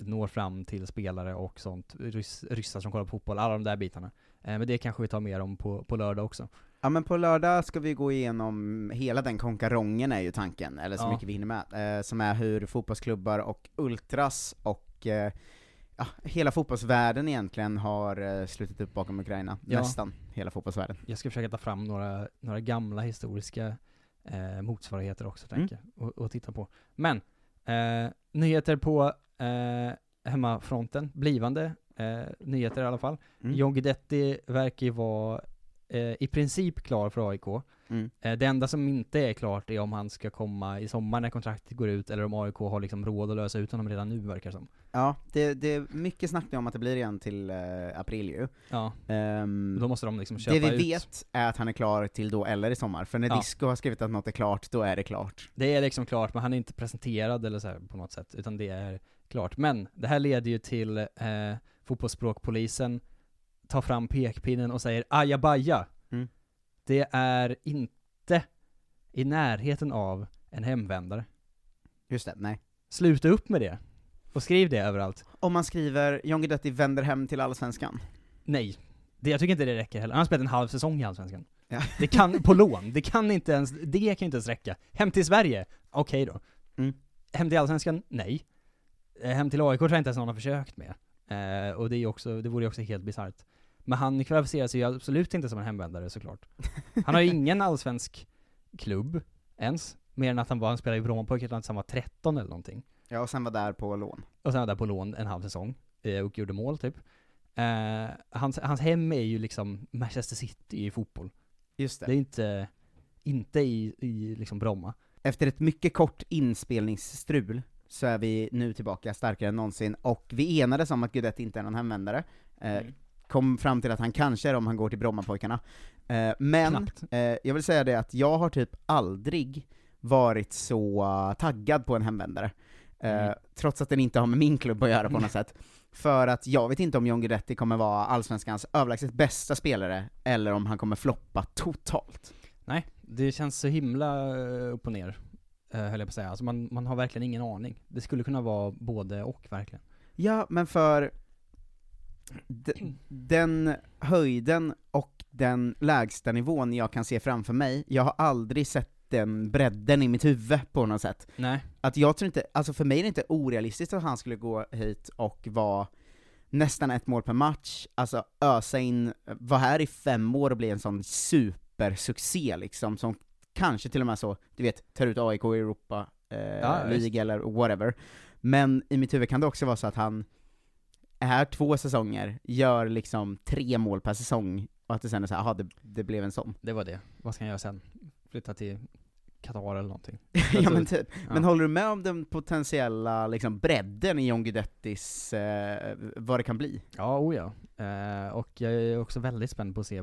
når fram till spelare och sånt, Rys- ryssar som kollar på fotboll, alla de där bitarna. Eh, men det kanske vi tar mer om på, på lördag också. Ja men på lördag ska vi gå igenom hela den konkarongen är ju tanken, eller så Ja. mycket vi hinner med, eh, som är hur fotbollsklubbar och ultras och eh, ja, hela fotbollsvärlden egentligen har slutit upp bakom Ukraina, Ja. nästan hela fotbollsvärlden. Jag ska försöka ta fram några, några gamla historiska eh, motsvarigheter också, Mm. tänker jag, och, och titta på. Men, eh, nyheter på eh, hemmafronten, blivande eh, nyheter i alla fall. Mm. John Guidetti verkar ju vara eh, i princip klar för AIK. Mm. Eh, det enda som inte är klart är om han ska komma i sommar när kontraktet går ut, eller om AIK har liksom råd att lösa ut honom redan nu, verkar det som. Ja, det, det är mycket snack nu om att det blir igen till eh, april ju. Ja, Ehm, då måste de liksom köpa det vi ut. vet är att han är klar till då eller i sommar, för när Ja. Disco har skrivit att något är klart, då är det klart. Det är liksom klart, men han är inte presenterad eller så här på något sätt, utan det är Klart, men det här leder ju till eh, fotbollsspråkpolisen tar fram pekpinnen och säger ajabaja. Mm. Det är inte i närheten av en hemvändare. Just det, nej. Sluta upp med det. Och skriv det överallt. Om man skriver John Guidetti vänder hem till Allsvenskan? Nej. Det, jag tycker inte det räcker heller. Han har spelat en halv säsong i Allsvenskan. Ja. Det kan, på lån, det kan inte ens, det kan inte ens räcka. Hem till Sverige? Okej då. Mm. Hem till Allsvenskan? Nej. Eh, Hem till AIK tror jag inte ens någon har försökt med. Eh, och det är också, det vore ju också helt bisarrt. Men han kvalificerar sig ju absolut inte som en hemvändare såklart. Han har ju ingen allsvensk klubb, ens. Mer än att han var, han spelade i Brommapojkarna tills han var 13 eller någonting. Ja, och sen var där på lån. Och sen var där på lån en halv säsong, eh, och gjorde mål typ. Eh, hans, hans hem är ju liksom Manchester City i fotboll. Just det. Det är inte, inte i, i liksom Bromma. Efter ett mycket kort inspelningsstrul så är vi nu tillbaka starkare än någonsin, och vi enades om att Guidetti inte är någon hemvändare. Eh, Mm. Kom fram till att han kanske är det om han går till Brommapojkarna. Eh, men, jag vill säga det att jag har typ aldrig varit så uh, taggad på en hemvändare. Eh, Mm. Trots att den inte har med min klubb att göra på något sätt. För att jag vet inte om John Guidetti kommer vara allsvenskans överlägset bästa spelare, eller om han kommer floppa totalt. Nej, det känns så himla eh, upp och ner, eh, höll jag på att säga. Alltså man, man har verkligen ingen aning. Det skulle kunna vara både och verkligen. Ja, men för den höjden och den lägsta nivån jag kan se framför mig, jag har aldrig sett den bredden i mitt huvud på något sätt. Nej. Att jag tror inte, alltså för mig är det inte orealistiskt att han skulle gå hit och vara nästan ett mål per match, alltså ösa in, vara här i fem år och bli en sån supersuccé liksom, som kanske till och med så, du vet, tar ut AIK i Europa, eh, Ja. League eller whatever. Men i mitt huvud kan det också vara så att han är här två säsonger, gör liksom tre mål per säsong, och att det sen är såhär, jaha, det, det blev en sån. Det var det. Vad ska han göra sen? Flytta till Qatar eller någonting? ja men typ. Ja. Men håller du med om den potentiella liksom, bredden i John Guidettis, eh, vad det kan bli? Ja, oh ja. Eh, och jag är också väldigt spänd på att se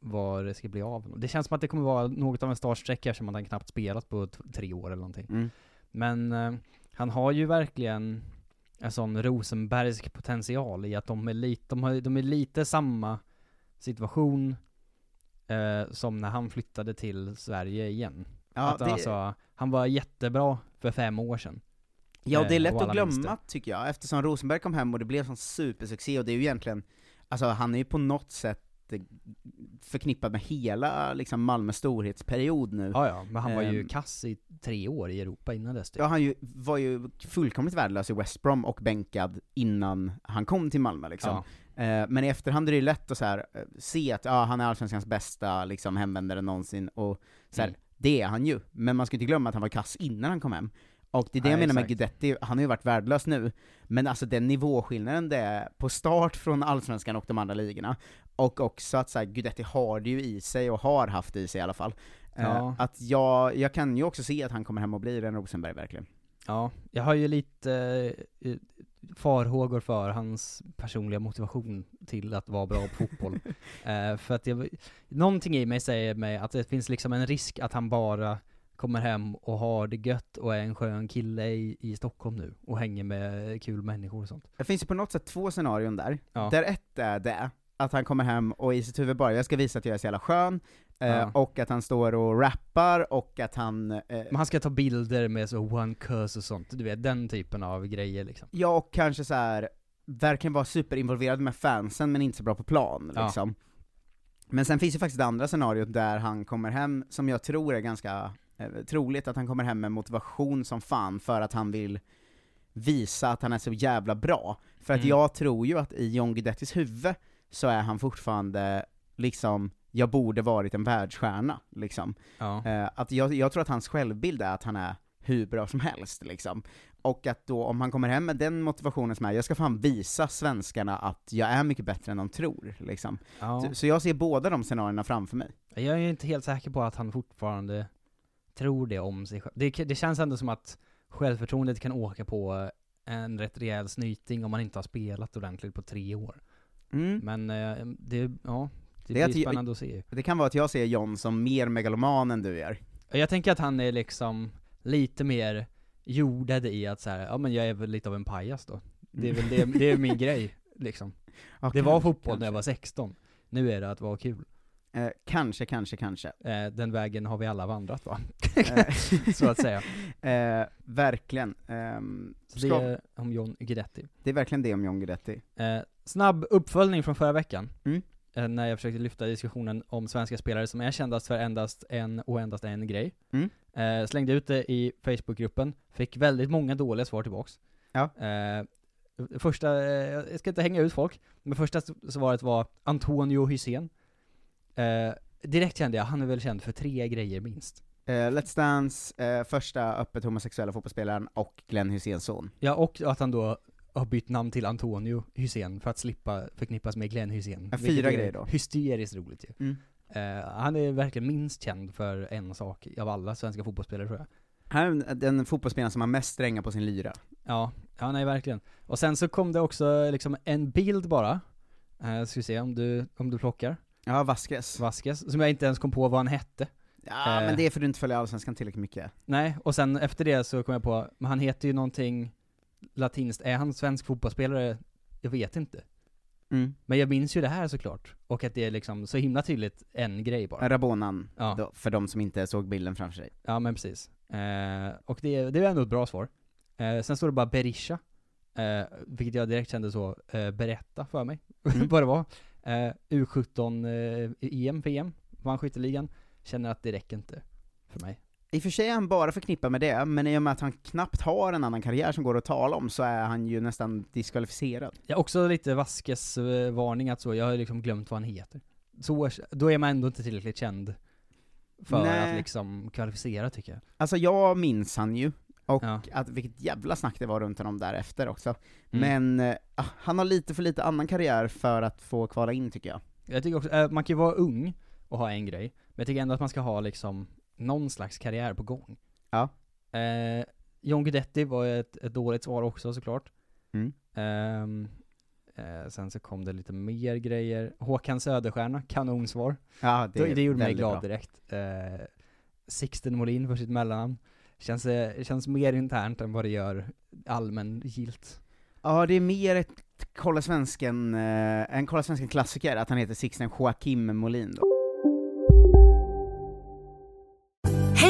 vad det ska bli av. Det känns som att det kommer vara något av en startsträcka eftersom han knappt spelat på tre år eller någonting. Mm. Men eh, han har ju verkligen en sån Rosenbergsk potential i att de är lite, de, har, de är lite samma situation eh, som när han flyttade till Sverige igen. Ja, att det- alltså, han var jättebra för fem år sedan. Ja, det är Eh, lätt att glömma tycker jag, eftersom Rosenberg kom hem och det blev en sån supersuccé, och det är ju egentligen, alltså han är ju på något sätt eh, förknippad med hela liksom Malmös storhetsperiod nu. Ja, ja, men han var ju Ehm, kass i tre år i Europa innan dess typ. Ja, han ju, var ju fullkomligt värdelös i West Brom och bänkad innan han kom till Malmö liksom. Eh, men i efterhand är det ju lätt att så här, se att ja, han är allsvenskans bästa liksom, hemvändare någonsin, och så här, Mm. Det är han ju. Men man ska inte glömma att han var kass innan han kom hem. Och det är det jag Nej, menar med exakt. Guidetti, han har ju varit värdelös nu, men alltså den nivåskillnaden det är på start från allsvenskan och de andra ligorna, och också att så här, Guidetti har det ju i sig, och har haft det i sig i alla fall. Eh, Ja. Att jag, jag kan ju också se att han kommer hem och blir en Rosenberg verkligen. Ja, jag har ju lite eh, farhågor för hans personliga motivation till att vara bra på fotboll. eh, för att jag, någonting i mig säger mig att det finns liksom en risk att han bara kommer hem och har det gött och är en skön kille i, i Stockholm nu och hänger med kul människor och sånt. Det finns ju på något sätt två scenarion där, Ja. där ett är det, att han kommer hem och i sitt huvud bara, jag ska visa att jag är så jävla skön, Ja. och att han står och rappar, och att han... Eh, Men han ska ta bilder med så one curse och sånt, du vet den typen av grejer liksom. ja, och kanske så här verkligen vara superinvolverad med fansen, men inte så bra på plan, Ja. liksom. Men sen finns ju faktiskt det andra scenariot där han kommer hem, som jag tror är ganska eh, troligt, att han kommer hem med motivation som fan för att han vill visa att han är så jävla bra. För att Mm. jag tror ju att i John Guidettis huvud så är han fortfarande liksom, jag borde varit en världsstjärna, liksom. Ja. Eh, att jag, jag tror att hans självbild är att han är hur bra som helst, liksom. Och att då, om han kommer hem med den motivationen som är, jag ska fan visa svenskarna att jag är mycket bättre än de tror, liksom. Ja. Så, så jag ser båda de scenarierna framför mig. Jag är ju inte helt säker på att han fortfarande tror det om sig själv. Det, det känns ändå som att självförtroendet kan åka på en rätt rejäl snyting om man inte har spelat ordentligt på tre år. Mm. Men eh, det, ja, det, Det är blir att jag- spännande att se. Det kan vara att jag ser John som mer megaloman än du gör. Jag tänker att han är liksom lite mer jordad i att så här, ja men jag är väl lite av en pajas då. Det är väl det, det är min grej, liksom. Ja, det var kanske, fotboll när jag var 16. Nu är det att vara kul. Eh, kanske, kanske, kanske. Eh, den vägen har vi alla vandrat va? Eh, Så att säga. Eh, verkligen. Ehm, Så det är om John Guidetti. det är verkligen det om John Guidetti. Eh, snabb uppföljning från förra veckan. Mm. Eh, när jag försökte lyfta diskussionen om svenska spelare som är kändast för endast en och endast en grej. Mm. Eh, slängde ut det i Facebookgruppen, fick väldigt många dåliga svar tillbaks. Ja. Eh, första, eh, jag ska inte hänga ut folk, men första svaret var Antonio Hysén. Eh, direkt kände jag, han är väl känd för tre grejer minst. Eh, Let's Dance, första öppet homosexuella fotbollsspelaren, och Glenn Hyséns son. Ja, och att han då har bytt namn till Antonio Hysén för att slippa förknippas med Glenn Hysén. Ja, fyra grejer då. Hysteriskt roligt ju. Mm. Eh, han är verkligen minst känd för en sak av alla svenska fotbollsspelare tror jag. Han är den fotbollsspelaren som har mest strängar på sin lyra. Ja, ja nej verkligen. Och sen så kom det också liksom en bild bara, eh, ska vi se om du, om du plockar. Ja, Vasquez. Vasquez, som jag inte ens kom på vad han hette. Ja, Eh, men det är för att du inte följer Allsvenskan tillräckligt mycket. Nej, och sen efter det så kom jag på, men han heter ju någonting latinskt, är han svensk fotbollsspelare? Jag vet inte. Mm. Men jag minns ju det här såklart, och att det är liksom så himla tydligt en grej bara. Rabonan, Ja. då, för de som inte såg bilden framför sig. Ja men precis. Eh, och det, det är ändå ett bra svar. Eh, sen står det bara Berisha, eh, vilket jag direkt kände så, eh, berätta för mig Mm. vad det var. Eh, U17 eh, EM, VM, vann skytteligan. Känner att det räcker inte för mig. I och för sig är han bara förknippad med det, men i och med att han knappt har en annan karriär som går att tala om, så är han ju nästan diskvalificerad. Har också lite Vaskes eh, varning att så, jag har liksom glömt vad han heter. Så, då är man ändå inte tillräckligt känd för Nej. att liksom kvalificera tycker jag. Alltså jag minns han ju, och Ja. att vilket jävla snack det var runt honom därefter också. Mm. Men ah, han har lite för lite annan karriär för att få kvala in tycker jag. Jag tycker också, eh, man kan ju vara ung och ha en grej, men jag tycker ändå att man ska ha liksom någon slags karriär på gång. Ja. Eh, John Guidetti var ett, ett dåligt svar också såklart. Mm. Ehm, eh, sen så kom det lite mer grejer. Håkan Söderstjärna, kanonsvar. Ja, det det, det gjorde mig glad bra. direkt. Eh, Sixten Molin för sitt mellannamn. Känns, eh, känns mer internt än vad det gör allmängilt. Ja, det är mer ett Kolla Svensken, eh, en Kolla Svensken-klassiker, att han heter Sixten Joakim Molin då.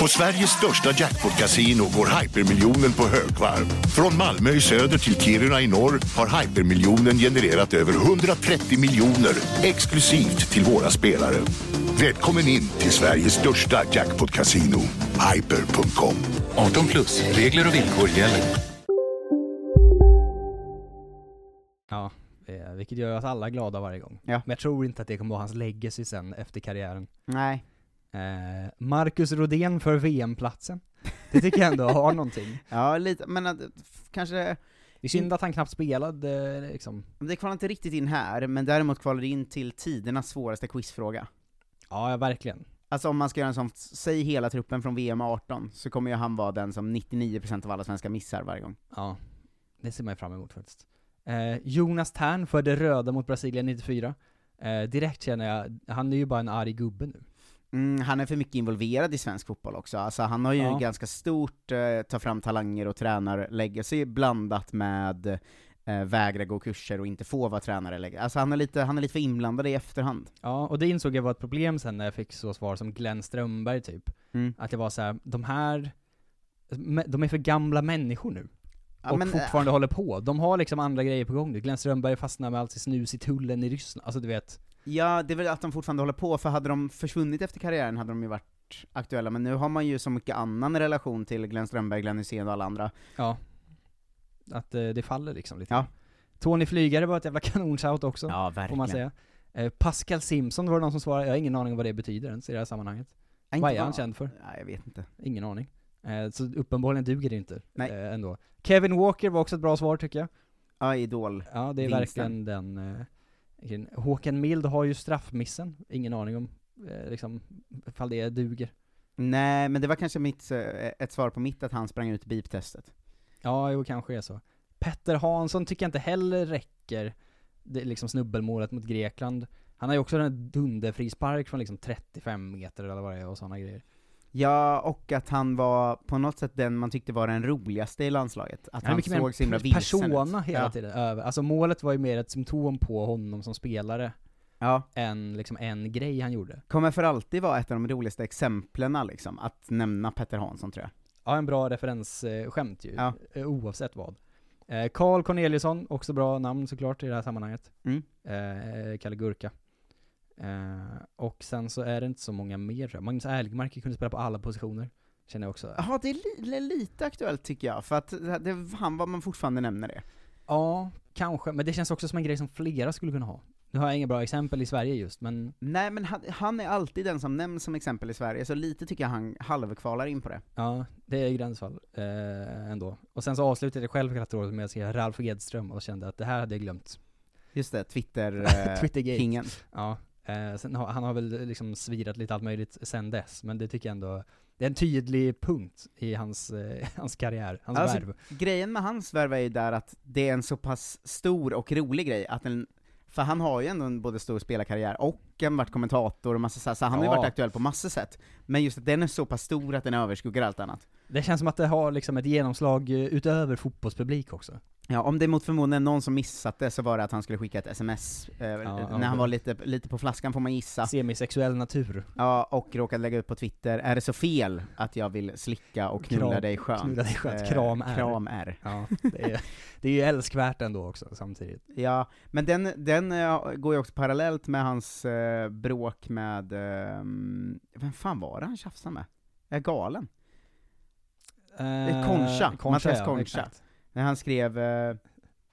På Sveriges största jackpot-kasino går hypermiljonen på högvarv. Från Malmö i söder till Kiruna i norr har hypermiljonen genererat över 130 miljoner exklusivt till våra spelare. Välkommen in till Sveriges största jackpot-kasino, hyper.com. 18 plus, regler och villkor gäller. Ja, eh, vilket gör oss alla glada varje gång. Ja. Men jag tror inte att det kommer vara hans legacy sen efter karriären. Nej. Eh, Marcus Rodén för VM-platsen. Det tycker jag ändå har någonting. Ja, lite, men att, kanske... Det är synd att han knappt spelade liksom. Det kvalar inte riktigt in här, men däremot kvalar det in till tidernas svåraste quizfråga. Ja, ja verkligen. Alltså om man ska göra en sån, säg hela truppen från VM 18, så kommer ju han vara den som 99% av alla svenskar missar varje gång. Ja, det ser man ju fram emot faktiskt. Eh, Jonas Tern för det röda mot Brasilien 94. Eh, direkt känner jag, han är ju bara en arg gubbe nu. Mm, han är för mycket involverad i svensk fotboll också, alltså han har ju Ja. ganska stort eh, ta fram talanger och tränarlegacy blandat med eh, vägra gå kurser och inte få vara tränare längre. Alltså han är lite, han är lite för inblandad i efterhand. Ja, och det insåg jag var ett problem sen när jag fick så svar som Glenn Strömberg typ. Mm. Att jag var så här: de här, de är för gamla människor nu. Ja, och men, eh, fortfarande håller på. De har liksom andra grejer på gång nu. Glenn Strömberg fastnar med allt sitt snus i tullen i Ryssland. Alltså du vet. Ja, det är väl att de fortfarande håller på, för hade de försvunnit efter karriären hade de ju varit aktuella, men nu har man ju så mycket annan relation till Glenn Strömberg, Glenn Hysén och alla andra. Ja. Att eh, det faller liksom lite. Ja. Tony Flygare var ett jävla kanonshout också. Ja, Får man säga. Eh, Pascal Simpson var det någon som svarade, jag har ingen aning om vad det betyder ens i det här sammanhanget. Ja, Vad är han känd för? Nej, jag vet inte. Ingen aning. Eh, så uppenbarligen duger det inte. Nej. Eh, ändå. Kevin Walker var också ett bra svar tycker jag. Ja, Idol. Ja, det är Vinsten. verkligen den... Eh, Håkan Mild har ju straffmissen, ingen aning om eh, liksom, ifall det duger. Nej, men det var kanske mitt, eh, ett svar på mitt att han sprang ut beep-testet. Ja, jo kanske är så. Petter Hansson tycker jag inte heller räcker, det är liksom snubbelmålet mot Grekland. Han har ju också en dunderfrispark från liksom 35 meter eller vad det är och sådana grejer. Ja, och att han var på något sätt den man tyckte var den roligaste i landslaget. Att Han han såg så himla en vilsen persona ut. hela ja. tiden, över. Alltså målet var ju mer ett symptom på honom som spelare, Ja. än liksom en grej han gjorde. Kommer för alltid vara ett av de roligaste exemplen liksom, att nämna Petter Hansson tror jag. Ja, en bra referensskämt ju, Ja. eh, oavsett vad. Eh, Carl Corneliusson, också bra namn såklart i det här sammanhanget. Mm. Eh, Kalle Gurka. Eh, och sen så är det inte så många mer tror jag. Magnus Erlgmark kunde spela på alla positioner, känner jag också. Ja, det är li lite aktuellt tycker jag, för att det, han var man fortfarande nämner det. Ja, kanske, men det känns också som en grej som flera skulle kunna ha. Nu har jag inga bra exempel i Sverige just, men Nej men han, han är alltid den som nämns som exempel i Sverige, så lite tycker jag han halvkvalar in på det. ja, det är gränsfall eh, ändå. Och sen så avslutade jag själv katalogin med att säga Ralf Edström och kände att det här hade jag glömt. Just det, Twitter, eh. Ja, eh, sen har, han har väl liksom svirat lite allt möjligt sen dess, men det tycker jag ändå, det är en tydlig punkt i hans, eh, hans karriär, hans Alltså, värv. grejen med hans värv är ju där att det är en så pass stor och rolig grej, att den, för han har ju ändå en både stor spelarkarriär och en varit kommentator och massa så, här, så han har ju Ja. varit aktuell på massor sätt. Men just att den är så pass stor att den överskuggar allt annat. Det känns som att det har liksom ett genomslag eh, utöver fotbollspublik också. Ja, om det mot förmodan någon som missat det så var det att han skulle skicka ett sms, eh, ja. när han var lite, lite på flaskan får man gissa. Semisexuell natur. Ja, och råkade lägga ut på Twitter, är det så fel att jag vill slicka och knulla Kram- dig skönt? knulla dig skönt. Eh, Kram är. Kram är. Ja, det är, det är ju älskvärt ändå också samtidigt. Ja, men den, den eh, går ju också parallellt med hans eh, bråk med, eh, vem fan var det han tjafsade med? Jag är galen. Eh, Concha, Mattias ja, Concha. exakt. När han skrev, eh,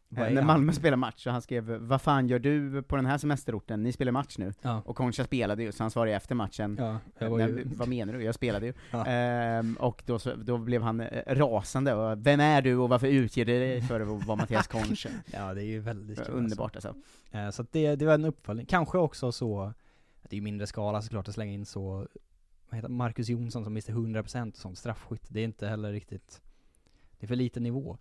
när? Malmö spelade match, så han skrev 'Vad fan gör du på den här semesterorten? Ni spelar match nu' Ja. Och Concha spelade ju, så han svarade efter matchen Ja, var "Nej, ju- Vad menar du? Jag spelade ju. Ehm, och då, så, då blev han eh, rasande, och 'Vem är du och varför utger du dig för att vara Mattias Concha?' Ja, det är ju väldigt kul Underbart alltså. Eh, Så det, det var en uppföljning. Kanske också så, det är ju mindre skala såklart att slänga in så, vad heter? Marcus Jonsson som mister 100% och sånt straffskytt. Det är inte heller riktigt, det är för liten nivå.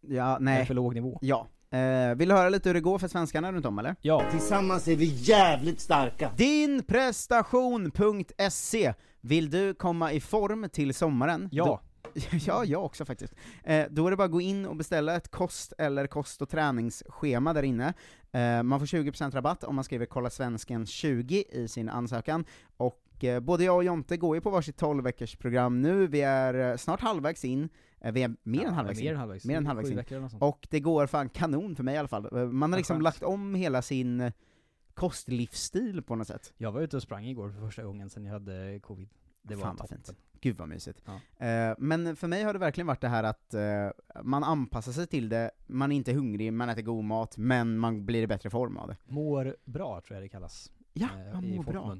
Ja, Det nej. är för låg nivå. Ja. Eh, vill du höra lite hur det går för svenskarna runt om eller? Ja. Tillsammans är vi jävligt starka. Dinprestation.se Vill du komma i form till sommaren? Ja. Då, ja, jag också faktiskt. Eh, då är det bara att gå in och beställa ett kost eller kost och träningsschema där inne. Eh, man får 20% rabatt om man skriver 'Kolla svensken 20' i sin ansökan, och eh, både jag och Jonte går ju på varsitt 12 veckors program nu, vi är eh, snart halvvägs in, eh, vi är mer Ja, än halvvägs mer in. halvvägs. Mer än halvvägs in. Och det går fan kanon för mig i alla fall. Man har Ja, liksom skönt. lagt om hela sin kostlivsstil på något sätt. Jag var ute och sprang igår för första gången sedan jag hade covid. Det var Fan vad fint. Gud vad mysigt. Ja. Eh, men för mig har det verkligen varit det här att eh, man anpassar sig till det, man är inte hungrig, man äter god mat, men man blir i bättre form av det. Mår bra tror jag det kallas. Ja, eh, man mår bra.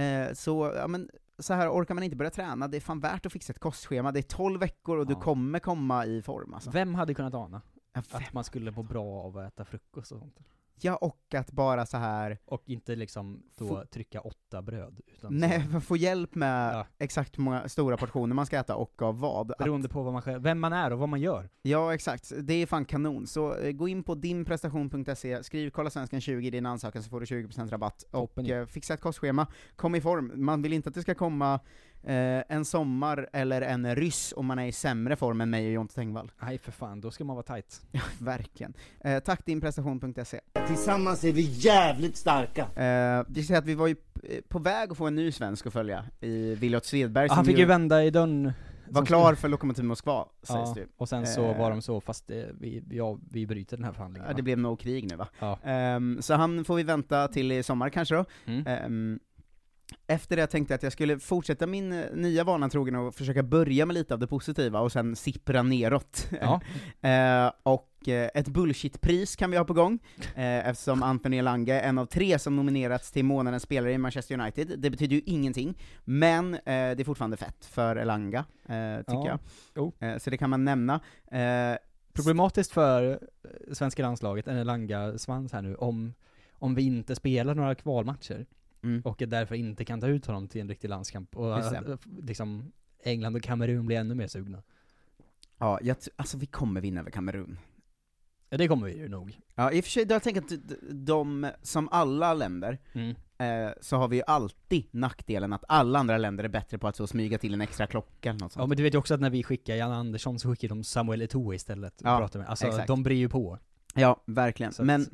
Eh, så, ja men, så här orkar man inte börja träna, det är fan värt att fixa ett kostschema, det är 12 veckor och du Ja. kommer komma i form alltså. Vem hade kunnat ana? Att man skulle må bra av att äta frukost och sånt. Ja, och att bara så här Och inte liksom då Få- trycka åtta bröd. Utan nej, så, få hjälp med Ja. exakt hur många stora portioner man ska äta och av vad. Att- beroende på vad man själv, vem man är och vad man gör. Ja, exakt. Det är fan kanon. Så eh, gå in på dinprestation.se, skriv 'Kolla svensken 20' i din ansökan så får du 20% rabatt. Och Toppen ju. eh, fixa ett kostschema, kom i form. Man vill inte att det ska komma eh, en sommar eller en ryss om man är i sämre form än mig och Jonte Tengvall. Nej för fan, då ska man vara tight. Ja, verkligen. Eh, tack dinprestation.se. Tillsammans är vi jävligt starka. Eh, vi säger att vi var ju p- på väg att få en ny svensk att följa, i Willot Svedberg han som fick ju vända i dörren. var klar för Lokomotiv Moskva, sägs Ja, det ju. och sen så Eh, var de så, fast eh, vi, ja, vi bryter den här förhandlingen. Ja, det blev nog krig nu va? Ja. Ehm, så han får vi vänta till i sommar kanske då. Mm. Ehm, efter det tänkte jag att jag skulle fortsätta min eh, nya vana trogen och försöka börja med lite av det positiva och sen sippra neråt. Ja. eh, och eh, ett bullshitpris kan vi ha på gång, eh, eftersom Anthony Elanga är en av tre som nominerats till månadens spelare i Manchester United. Det betyder ju ingenting, men eh, det är fortfarande fett för Elanga, eh, tycker Ja. jag. Så det kan man nämna. Problematiskt för svenska landslaget, en Elanga svans här nu, om, om vi inte spelar några kvalmatcher. Mm. Och därför inte kan ta ut honom till en riktig landskamp. Och Just att, eh, liksom, England och Kamerun blir ännu mer sugna. Ja, jag, alltså vi kommer vinna över Kamerun. Ja det kommer vi ju nog. Ja, i och för sig, jag tänker att de, som alla länder, Mm. eh, så har vi ju alltid nackdelen att alla andra länder är bättre på att så smyga till en extra klocka eller något sånt. Ja men du vet ju också att när vi skickar Jan Andersson så skickar de Samuel Eto'o istället och Ja, pratar med. Alltså exakt. de bryr ju på. Ja, verkligen. Så Men,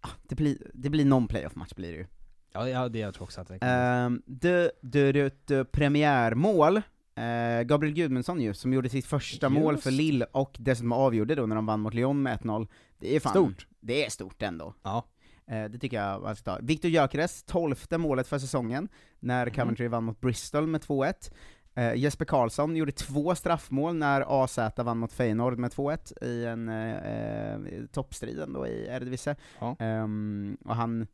ah, det blir, det blir någon playoff-match blir det ju. Ja, ja det jag tror också att det Ehm, det, det, det, det premiärmål, eh, Gabriel Gudmundsson ju, som gjorde sitt första mål för Just. Lille och dessutom avgjorde då när de vann mot Lyon med 1-0. Det är fan, Stort. Det är stort ändå. Ja. Eh, det tycker jag man ska ta. Viktor Gyökeres, tolfte målet för säsongen, när Mhm. Coventry vann mot Bristol med 2-1. Eh, Jesper Karlsson gjorde två straffmål när AZ vann mot Feyenoord med 2-1 i en eh, eh, toppstriden då i Eredivisie. Ja. Ehm, och han,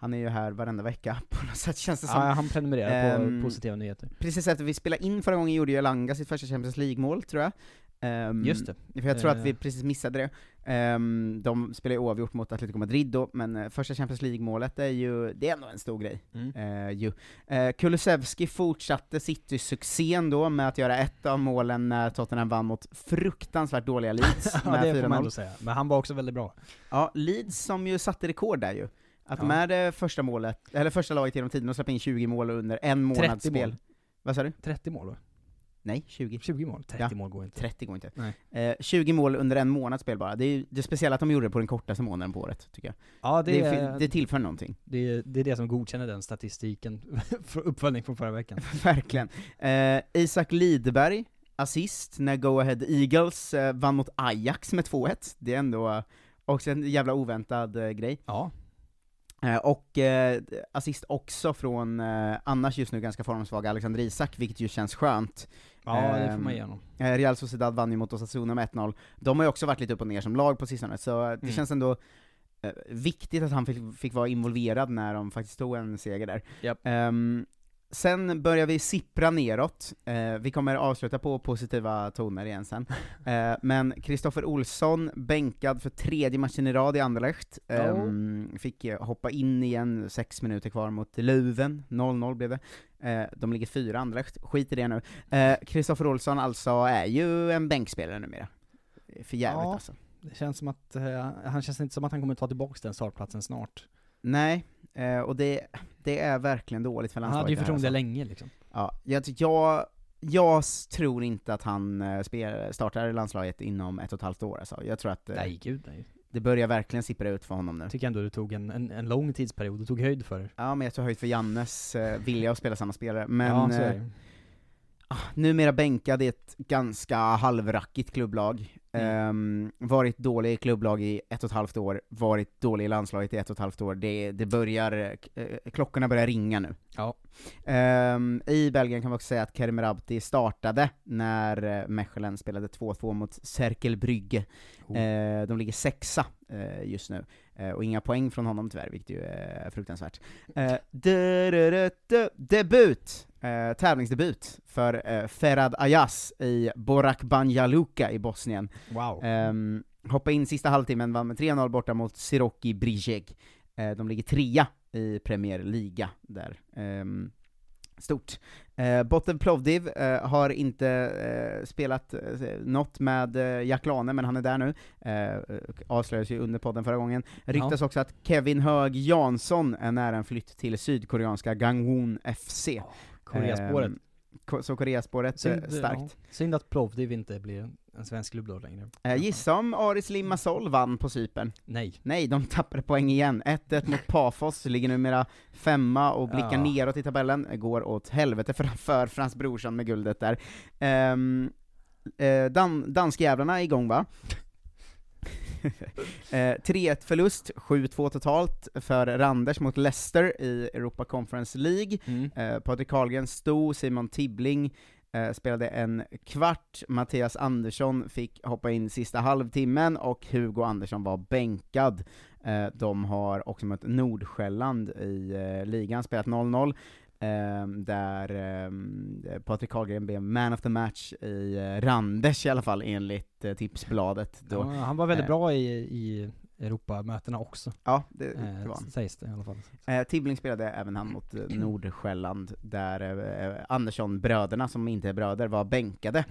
han är ju här varenda vecka på något sätt känns det som. Ja, han prenumererar på Ehm, positiva nyheter. Precis efter vi spelade in förra gången gjorde ju Elanga sitt första Champions League-mål, tror jag. Ehm, Just det. För jag tror att vi Eh. precis missade det. Ehm, de spelar ju oavgjort mot Atletico Madrid då, men eh, första Champions League-målet är ju, det är ändå en stor grej. Mm. Eh, ju. Kulusevski fortsatte City-succén då med att göra ett av målen när Tottenham vann mot fruktansvärt dåliga Leeds Ja med det får man 4-0. ändå säga. Men han var också väldigt bra. Ja, Leeds som ju satte rekord där ju. Att Ja. med det första målet, eller första laget genom tiden, och släppa in 20 mål under en månads 30 spel. mål. Vad sa du? 30 mål va? Nej, 20. 20 mål? 30 Ja. mål går inte. 30 går inte. Eh, 20 mål under en månads spel bara. Det är ju det är speciellt att de gjorde det på den kortaste månaden på året, tycker jag. Ja det, det, är, är, det tillför någonting. det, är, det är det som godkänner den statistiken, för uppföljning från förra veckan. Verkligen. Eh, Isak Lidberg, assist, när Go Ahead Eagles eh, vann mot Ajax med 2-1. Det är ändå också en jävla oväntad eh, grej. Ja. Eh, och eh, assist också från eh, annars just nu ganska formsvaga Alexander Isak, vilket ju känns skönt. Ja, det får Ehm, man ge honom. eh, Real Sociedad vann ju mot Osasuna med 1-0. De har ju också varit lite upp och ner som lag på sistone, så det Mm. känns ändå eh, viktigt att han fick, fick vara involverad när de faktiskt tog en seger där. Japp. Ehm, sen börjar vi sippra neråt, eh, vi kommer avsluta på positiva toner igen sen. Eh, men Kristoffer Olsson, bänkad för tredje matchen i rad i Anderlecht, ehm, fick eh, hoppa in igen, sex minuter kvar mot Luven, 0-0 blev det. Eh, de ligger fyra Anderlecht, skit i det nu. Eh, Kristoffer Olsson alltså är ju en bänkspelare numera. För jävligt Ja. alltså. Det känns som att, eh, han känns inte som att han kommer ta tillbaka den startplatsen snart. Nej, eh, och det, det är verkligen dåligt för Han landslaget. hade ju det förtroende alltså. länge liksom. Ja, jag, jag, jag tror inte att han eh, spel, startar i landslaget inom ett och ett halvt år alltså. Jag tror att eh, Nej gud nej. det börjar verkligen sippra ut för honom nu. Jag tycker ändå du tog en, en, en lång tidsperiod, du tog höjd för det. Ja, men jag tog höjd för Jannes eh, vilja att spela samma spelare, men ja, så är eh, det. numera bänkad i ett ganska halvrackigt klubblag. Mm. Ehm, varit dålig i klubblag i ett och ett halvt år, varit dålig i landslaget i ett och ett halvt år. Det, det börjar, eh, klockorna börjar ringa nu. Ja. Ehm, I Belgien kan vi också säga att Kerim Rabti startade när uh, Mechelen spelade 2-2 mot Cerkel Brygge. Oh. Eh, de ligger sexa eh, just nu, Eh, och inga poäng från honom tyvärr, vilket ju är fruktansvärt. Uh, debut! Eh, tävlingsdebut för Ferad Ayas i Borak Banja Luka i Bosnien. Wow. Um, hoppa in sista halvtimmen, vann med 3-0 borta mot Siroki Brijeg. Eh, de ligger trea i Premier Liga där. Ehm, stort. Eh, Botten Plovdiv eh, har inte eh, spelat eh, något med eh, Jack Lane, men han är där nu. Eh, avslöjades ju under podden förra gången. Ryktas också att Kevin Hög Jansson är nära en flytt till sydkoreanska Gangwon FC. Koreaspåret. Ko- så Koreaspåret, eh, Synd, starkt. ja. Synd att Plovdiv inte blir en, en svensk klubb då längre. Eh, gissa om Aris Limassol vann på Cypern? Nej. Nej, de tappade poäng igen. 1-1 mot Pafos, ligger numera femma och blickar Ja. neråt i tabellen. Går åt helvete för, för Frans Brorsson med guldet där. Um, eh, dan, danskjävlarna är igång va? Eh, 3-1 förlust, 7-2 totalt för Randers mot Leicester i Europa Conference League. Mm. Eh, Patrik Karlgren stod, Simon Tibbling eh, spelade en kvart, Mattias Andersson fick hoppa in sista halvtimmen, och Hugo Andersson var bänkad. Eh, de har också mött Nordsjälland i eh, ligan, spelat 0-0. Eh, där eh, Patrik Karlgren blev man of the match i eh, Randers i alla fall, enligt eh, Tipsbladet. Då, Ja, han var väldigt eh, bra i, i Europamötena också. Ja, det, det var han. Sägs det i alla fall. Eh, Tibbling spelade även han mot eh, Nordsjälland, där eh, Andersson-bröderna, som inte är bröder, var bänkade.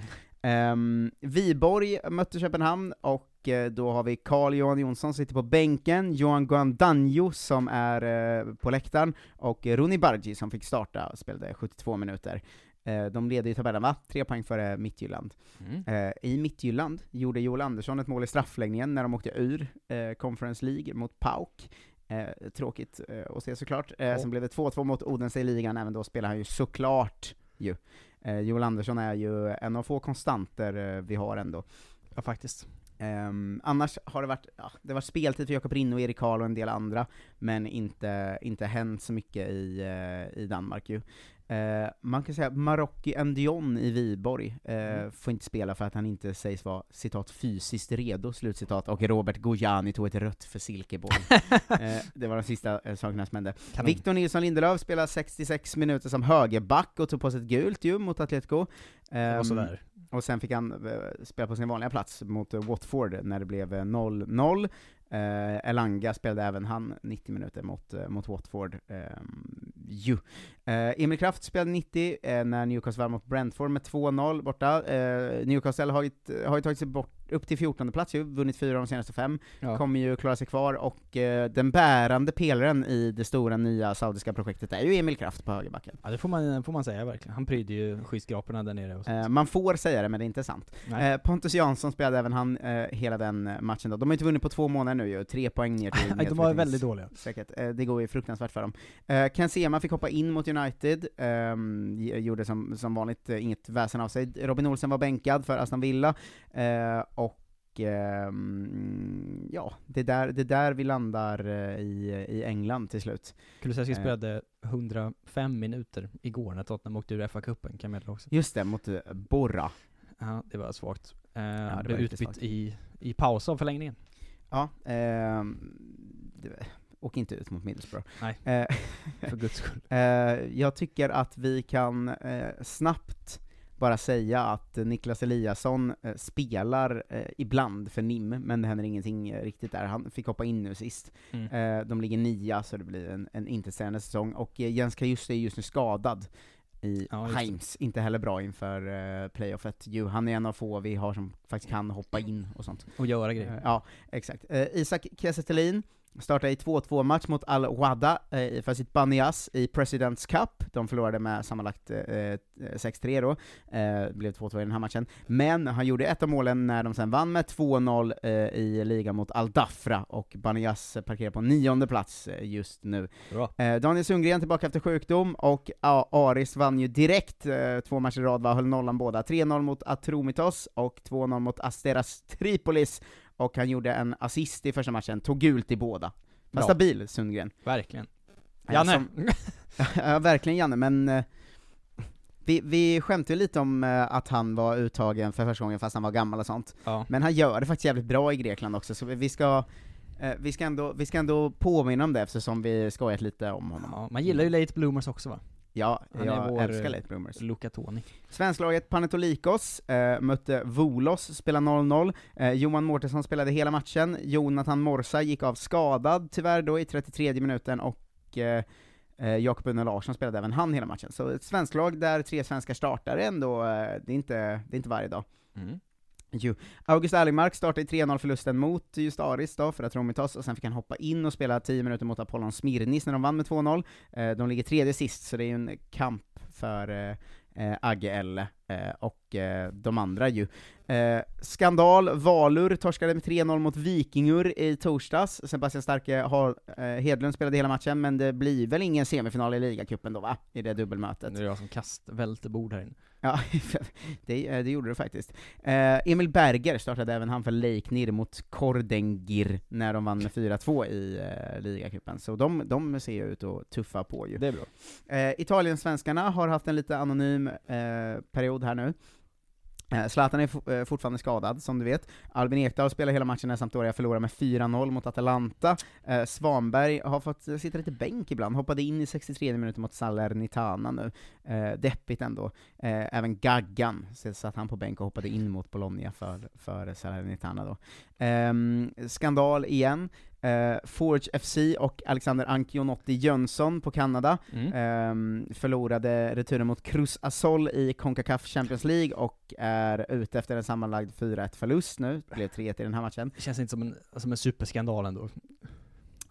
Um, Viborg mötte Köpenhamn, och eh, då har vi Carl Johan Jonsson sitter på bänken, Johan Guandanjo som är eh, på läktaren, och Roni Bargi som fick starta och spelade 72 minuter. Eh, de leder i tabellen va? Tre poäng före Mittjylland. Mm. Eh, I Mittjylland gjorde Joel Andersson ett mål i straffläggningen när de åkte ur eh, Conference League mot PAOK. Tråkigt att se såklart. Eh, Sen blev det 2-2 mot Odense i ligan, även då spelar han ju såklart ju. Joel Andersson är ju en av få konstanter vi har ändå. Ja, faktiskt. Ehm, annars har det varit, ja, det varit speltid för Jakob Rinno, Erik Karl och en del andra, men inte, inte hänt så mycket i, eh, i Danmark ju. Eh, man kan säga Marocki Ndion i Viborg eh, får inte spela för att han inte sägs vara citat fysiskt redo, slutcitat, och Robert Gojani tog ett rött för Silkeborg. eh, det var de sista eh, sakerna som hände. Victor Nilsson Lindelöf spelar 66 minuter som högerback och tog på sig ett gult ju mot Atletico. sådär. och sen fick han eh, spela på sin vanliga plats mot eh, Watford när det blev eh, 0-0. Eh, Elanga spelade även han 90 minuter mot, eh, mot Watford. Eh, ju. Eh, Emil Kraft spelade 90 eh, när Newcastle vann mot Brentford med 2-0 borta. Eh, Newcastle har ju, har ju tagit sig bort upp till 14 plats ju, vunnit fyra av de senaste fem, Ja. kommer ju klara sig kvar, och den bärande pelaren i det stora nya saudiska projektet är ju Emil Kraft på högerbacken. Ja, det får man, får man säga verkligen. Han prydde ju skyskraporna där nere och sånt. Man får säga det, men det är inte sant. Nej. Pontus Jansson spelade även han hela den matchen då. De har inte vunnit på två månader nu ju, tre poäng ner till de var väldigt dåliga. Säkert. Det går ju fruktansvärt för dem. Ken Sema fick hoppa in mot United, ehm, g- gjorde som, som vanligt eh, inget väsen av sig. Robin Olsen var bänkad för Aston Villa, eh, och ehm, ja, det är där, det är där vi landar eh, i, i England till slut. Kulusevski Eh, spelade 105 minuter igår när Tottenham åkte ur FA-cupen, kan jag meddela också. Just det, mot eh, Borra. Ja, det var svagt. Eh, det blev utbytt svagt. i, i paus av förlängningen. Ja, ehm, det, åk inte ut mot Middlesbrough. Nej, Eh, för guds skull. eh, jag tycker att vi kan eh, snabbt bara säga att Niklas Eliasson spelar ibland för NIM, men det händer ingenting riktigt där. Han fick hoppa in nu sist. Mm. De ligger nia, så det blir en, en intetsägande säsong, och Jens Kajuste är just nu skadad i Ja. Heims, inte heller bra inför playoffet. Jo, han är en av få vi har som faktiskt kan hoppa in och sånt. Och göra grejer. Ja, exakt. Isak Kiese startade i 2-2 match mot Al-Wada eh, för sitt Banias i Presidents Cup. De förlorade med sammanlagt eh, eh, 6-3 då, eh, blev 2-2 i den här matchen. Men han gjorde ett av målen när de sen vann med 2-0 eh, i ligan mot Al-Dafra, och Banias parkerar på nionde plats eh, just nu. Eh, Daniel Sundgren tillbaka efter sjukdom, och ja, Aris vann ju direkt eh, två matcher i rad, va? höll nollan båda. 3-0 mot Atromitos och 2-0 mot Asteras Tripolis, och han gjorde en assist i första matchen, tog gult i båda. Var stabil, Sundgren. Verkligen. Ja, Janne! som- ja, verkligen Janne, men eh, vi, vi skämtade lite om eh, att han var uttagen för första gången fast han var gammal och sånt. Ja. Men han gör det faktiskt jävligt bra i Grekland också, så vi ska, eh, vi ska, ändå, vi ska ändå påminna om det eftersom vi skojat lite om honom. Ja, man gillar ju late bloomers också va? Ja, Han jag vår, älskar eh, late bloomers. Luca Toni. Svensklaget Panetolikos eh, mötte Volos, spelade 0-0. Eh, Johan Mårtensson spelade hela matchen, Jonathan Morsa gick av skadad tyvärr då i 33 minuten, och eh, eh, Jakob Unne Larsson spelade även han hela matchen. Så ett svensklag där tre svenskar startar ändå, eh, det, är inte, det är inte varje dag. Mm. Jo. August Erlingmark startade i 3-0-förlusten mot just Aris då, för Atromitos, och sen fick han hoppa in och spela 10 minuter mot Apollon Smirnis när de vann med 2-0. Eh, de ligger tredje sist, så det är ju en kamp för eh, eh Agge Elle eh, och eh, de andra ju. Eh, skandal, Valur torskade med 3-0 mot Vikingur i torsdags, Sebastian Starke har, eh, Hedlund spelade hela matchen, men det blir väl ingen semifinal i ligacupen då va? I det dubbelmötet. Det är jag som kast, välter bord här inne. Ja, det, eh, det gjorde det faktiskt. Eh, Emil Berger startade även han för Leiknir mot Kordengir när de vann med 4-2 i eh, ligacupen, så de, de ser ju ut att tuffa på ju. Det är bra. Eh, Italiensvenskarna har haft en lite anonym eh, period här nu. Eh, Zlatan är eh, fortfarande skadad, som du vet. Albin Ekdal spelar hela matchen när Sampdoria förlorar med 4-0 mot Atalanta. Eh, Svanberg har fått eh, sitta lite bänk ibland, hoppade in i 63 minuter mot Salernitana nu. Eh, deppigt ändå. Eh, även Gaggan satt han på bänk och hoppade in mot Bologna för, för Salernitana då. Ehm, skandal igen. Eh, Forge FC och Alexander Ancionotti Jönsson på Kanada Mm. ehm, förlorade returen mot Cruz Azol i Concacaf Champions League och är ute efter en sammanlagd 4-1 förlust nu, det blev 3-1 i den här matchen. Det känns inte som en, som en superskandal ändå.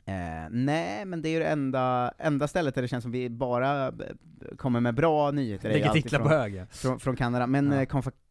Eh, nej, men det är ju det enda, enda stället där det känns som vi bara eh, kommer med bra nyheter. alltid titlar på hög, ja. Från, från Kanada, men Ja.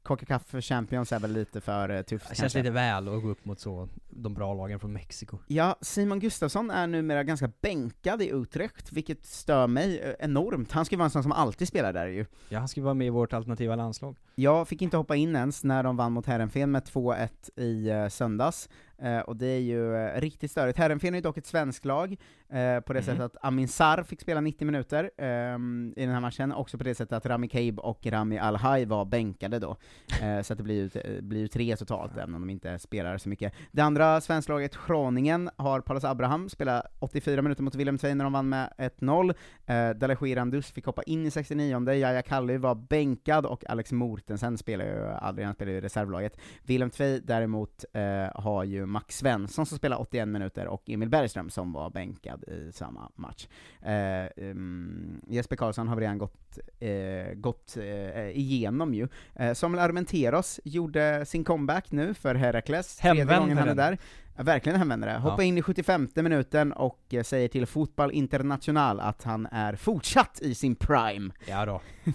Concacaf Champions är väl lite för eh, tufft Det känns kanske. lite väl att gå upp mot så, de bra lagen från Mexiko. Ja, Simon Gustafsson är numera ganska bänkad i Utrecht, vilket stör mig eh, enormt. Han ska ju vara en sån som alltid spelar där ju. Ja, han ska vara med i vårt alternativa landslag. Jag fick inte hoppa in ens när de vann mot Herrenfen med 2-1 i uh, söndags, Eh, och det är ju eh, riktigt störigt. Herrenfen är ju dock ett svenskt lag, eh, på det Mhm. sättet att Amin Sarr fick spela 90 minuter ehm, i den här matchen, också på det sättet att Rami Kaib och Rami Alhaj var bänkade då. Eh, så att det blir ju, det blir ju tre totalt, även om de inte spelar så mycket. Det andra svensklaget, Schroningen, har Paulus Abraham spelat 84 minuter mot Willem Tvei när de vann med 1-0. Eh, Dalai Randus fick hoppa in i 69 Jaja Kalli var bänkad, och Alex Mortensen spelar ju aldrig, han spelar ju i reservlaget. Willem Tvei däremot eh, har ju Max Svensson som spelar 81 minuter, och Emil Bergström som var bänkad i samma match. Eh, um, Jesper Karlsson har vi redan gått, eh, gått eh, igenom ju. Eh, Samuel Armenteros gjorde sin comeback nu för Herakles, tredje gången han är där. Ja, verkligen en hemvändare. Ja. in i 75 minuten och eh, säger till Fotboll International att han är fortsatt i sin prime. Ja då.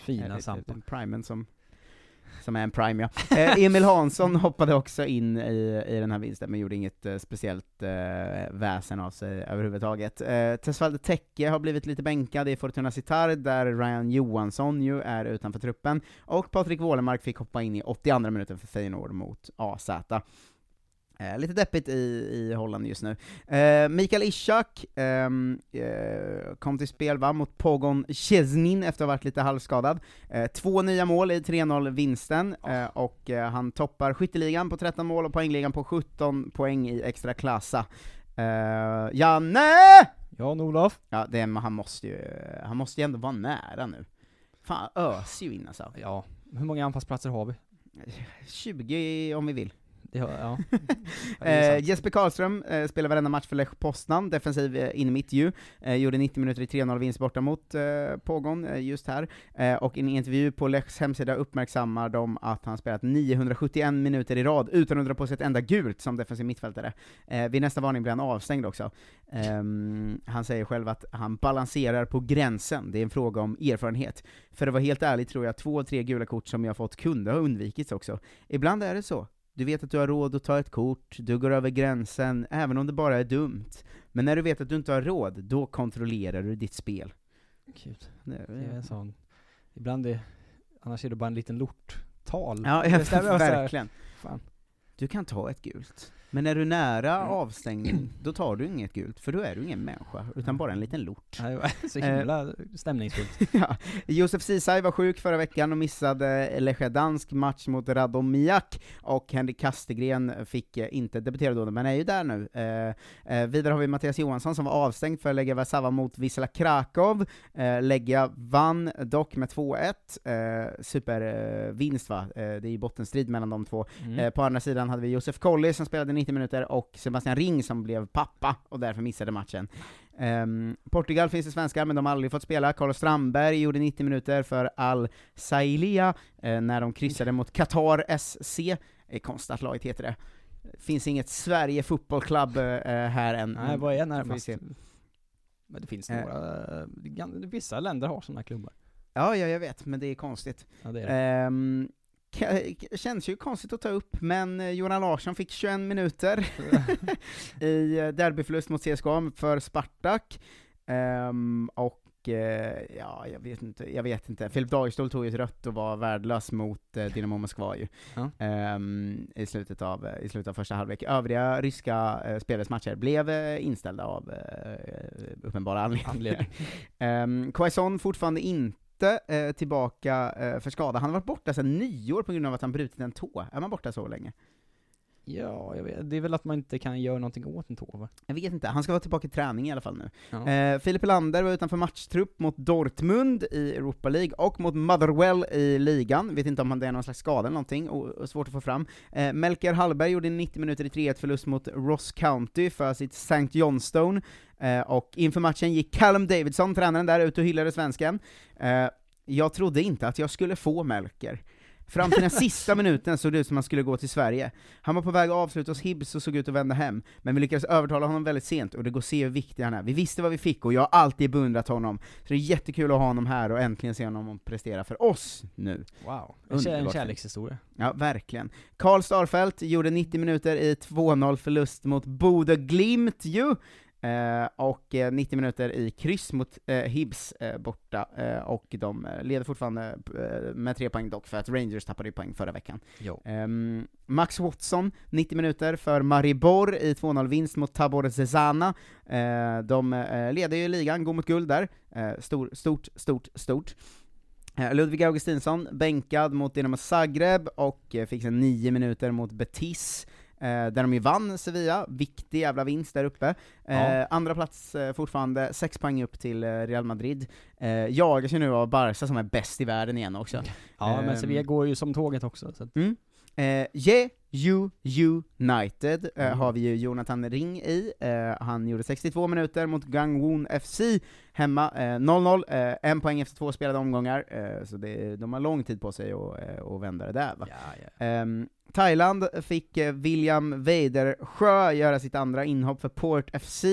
Fina Sampa. Primen som, som är en prime ja. Eh, Emil Hansson hoppade också in i, i den här vinsten, men gjorde inget eh, speciellt eh, väsen av sig överhuvudtaget. Eh, Tesvalde Tekke har blivit lite bänkad i Fortuna Sittard, där Ryan Johansson ju är utanför truppen, och Patrik Wålemark fick hoppa in i 82 minuten för Feyenoord mot AZ. Eh, lite deppigt i, i Holland just nu. Eh, Mikael Ishak ehm, eh, kom till spel va, mot Pogon Szczesnin efter att ha varit lite halvskadad. Eh, två nya mål i 3-0-vinsten, eh, och eh, han toppar skytteligan på 13 mål och poängligan på 17 poäng i extra klassa. Janne! Jan-Olof? Ja, det, är- han måste ju, han måste ju ändå vara nära nu. Fan, öser ju in alltså. Ja. Hur många anfallsplatser har vi? 20 om vi vill. Ja. Ja, Eh. Jesper Karlström eh, spelar varenda match för Lech Poznan, defensiv eh, in mitt ju, eh, gjorde 90 minuter i 3-0 vinst borta mot eh, Pogon eh, just här, eh, och i en intervju på Lechs hemsida uppmärksammar de att han spelat 971 minuter i rad utan att dra på sig ett enda gult som defensiv mittfältare. Eh, vid nästa varning blir han avstängd också. Ehm, han säger själv att han balanserar på gränsen, det är en fråga om erfarenhet. För att vara helt ärlig tror jag två, tre gula kort som jag fått kunde ha undvikits också. Ibland är det så. Du vet att du har råd att ta ett kort, du går över gränsen, även om det bara är dumt. Men när du vet att du inte har råd, då kontrollerar du ditt spel. Gud. Det, är en sån, ibland är, annars är det bara en liten lorttal. Ja, ja verkligen. Fan. Du kan ta ett gult. Men är du nära avstängning, då tar du inget gult, för då är du ingen människa, utan bara en liten lort. Så Eh, himla stämningsfullt. ja. Josef Ceesay var sjuk förra veckan och missade Lechia Dansk match mot Radomiak, och Henrik Kastegren fick eh, inte debutera då, men är ju där nu. Eh, eh, vidare har vi Mattias Johansson som var avstängd för Legia Warszawa mot Wisla Krakow. Eh, Legia vann dock med 2-1, eh, supervinst va, eh, det är ju bottenstrid mellan de två. Mm. Eh, på andra sidan hade vi Josef Colley som spelade 90 minuter, och Sebastian Ring som blev pappa, och därför missade matchen. Ehm, Portugal finns det svenskar, men de har aldrig fått spela. Carlos Strandberg gjorde 90 minuter för Al Sailia eh, när de kryssade mot Qatar SC. Eh, konstlat laget heter det. Finns inget Sverige Football Club eh, här än. Nej, vad är närmast? Men det finns Eh. några, eh, gan- vissa länder har sådana klubbar. Ja, ja, jag vet, men det är konstigt. Ja, det är det. K- känns ju konstigt att ta upp, men eh, Johan Larsson fick 21 minuter i eh, derbyförlust mot CSKA för Spartak, Ehm, och eh, ja, jag vet inte, jag vet inte. Filip Dagerstål tog ju ett rött och var värdelös mot eh, Dynamo Moskva ju. Ja. Ehm, i, slutet av, i slutet av första halvlek. Övriga ryska eh, spelares matcher blev eh, inställda av eh, uppenbara anledningar. Anledning. um, Quaison fortfarande inte eh, tillbaka eh, för skada. Han har varit borta sedan nyår på grund av att han brutit en tå. Är man borta så länge? Ja, jag vet, det är väl att man inte kan göra någonting åt en tå va? Jag vet inte, han ska vara tillbaka i träning i alla fall nu. Ja. Eh, Filip Helander var utanför matchtrupp mot Dortmund i Europa League, och mot Motherwell i ligan, vet inte om det är någon slags skada eller någonting, och, och svårt att få fram. Eh, Melker Hallberg gjorde 90 minuter i 3-1 förlust mot Ross County för sitt St. Johnstone, eh, och inför matchen gick Callum Davidson, tränaren där, ut och hyllade svensken. Eh, jag trodde inte att jag skulle få Melker. Fram till den sista minuten såg det ut som att han skulle gå till Sverige. Han var på väg att avsluta hos Hibs och såg ut att vända hem, men vi lyckades övertala honom väldigt sent, och det går att se hur viktig han är. Vi visste vad vi fick, och jag har alltid beundrat honom. Så det är jättekul att ha honom här och äntligen se honom prestera för oss nu. Wow, kär, en Underbart. kärlekshistoria. Ja, verkligen. Karl Starfelt gjorde 90 minuter i 2-0 förlust mot Bodø Glimt ju, eh, och eh, 90 minuter i kryss mot eh, Hibs eh, borta, eh, och de eh, leder fortfarande eh, med tre poäng dock, för att Rangers tappade ju poäng förra veckan. Ehm, Max Watson, 90 minuter för Maribor i 2-0-vinst mot Tabor Zezana. Eh, de eh, leder ju ligan, går mot guld där. Eh, stor, stort, stort, stort. Eh, Ludvig Augustinsson, bänkad mot Dinamo Zagreb, och eh, fick sen 9 minuter mot Betis, eh, där de ju vann Sevilla, viktig jävla vinst där uppe. Eh, Ja. Andra plats eh, fortfarande, 6 poäng upp till eh, Real Madrid. Eh, jagas ju nu av Barca som är bäst i världen igen också. Ja, men Ehm, Sevilla går ju som tåget också. Så Mm. Eh, yeah, you, United eh, Mm. har vi ju Jonathan Ring i, eh, han gjorde 62 minuter mot Gangwon FC hemma, eh, 0-0, eh, en poäng efter två spelade omgångar, så det, de har lång tid på sig att vända det där va. Ehm, Thailand fick William Weidersjö göra sitt andra inhopp för Port FC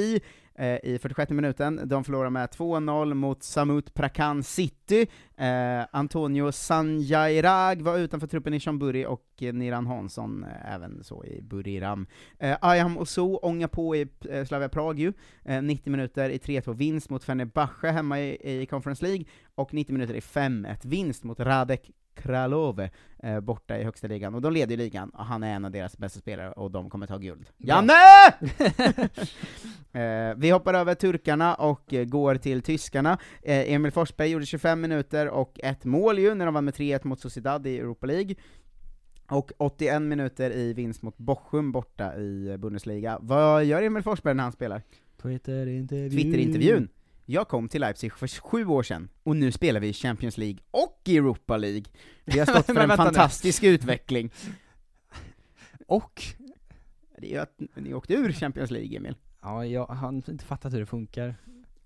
i 46 minuten. De förlorar med 2-0 mot Samut Prakan City. Eh, Antonio Sanjairag var utanför truppen i Chonburi och Niran Hansson även så i Buriram. Eh, Ayam Oso ångar på i eh, Slavia Prag ju, eh, 90 minuter i 3-2 vinst mot Fenerbahce hemma i, i Conference League, och 90 minuter i 5-1 vinst mot Radek Kralove eh, borta i högsta ligan, och de leder ju ligan, och han är en av deras bästa spelare, och de kommer ta guld. Janne! eh, vi hoppar över turkarna och eh, går till tyskarna. Eh, Emil Forsberg gjorde 25 minuter och ett mål ju, när de vann med 3-1 mot Sociedad i Europa League. Och 81 minuter i vinst mot Bochum borta i Bundesliga. Vad gör Emil Forsberg när han spelar? Twitter-intervju. Twitter-intervjun. Jag kom till Leipzig för sju år sedan, och nu spelar vi i Champions League och i Europa League. Vi har stått för en fantastisk utveckling. Och? Det är ju att ni åkte ur Champions League, Emil. Ja, jag har inte fattat hur det funkar.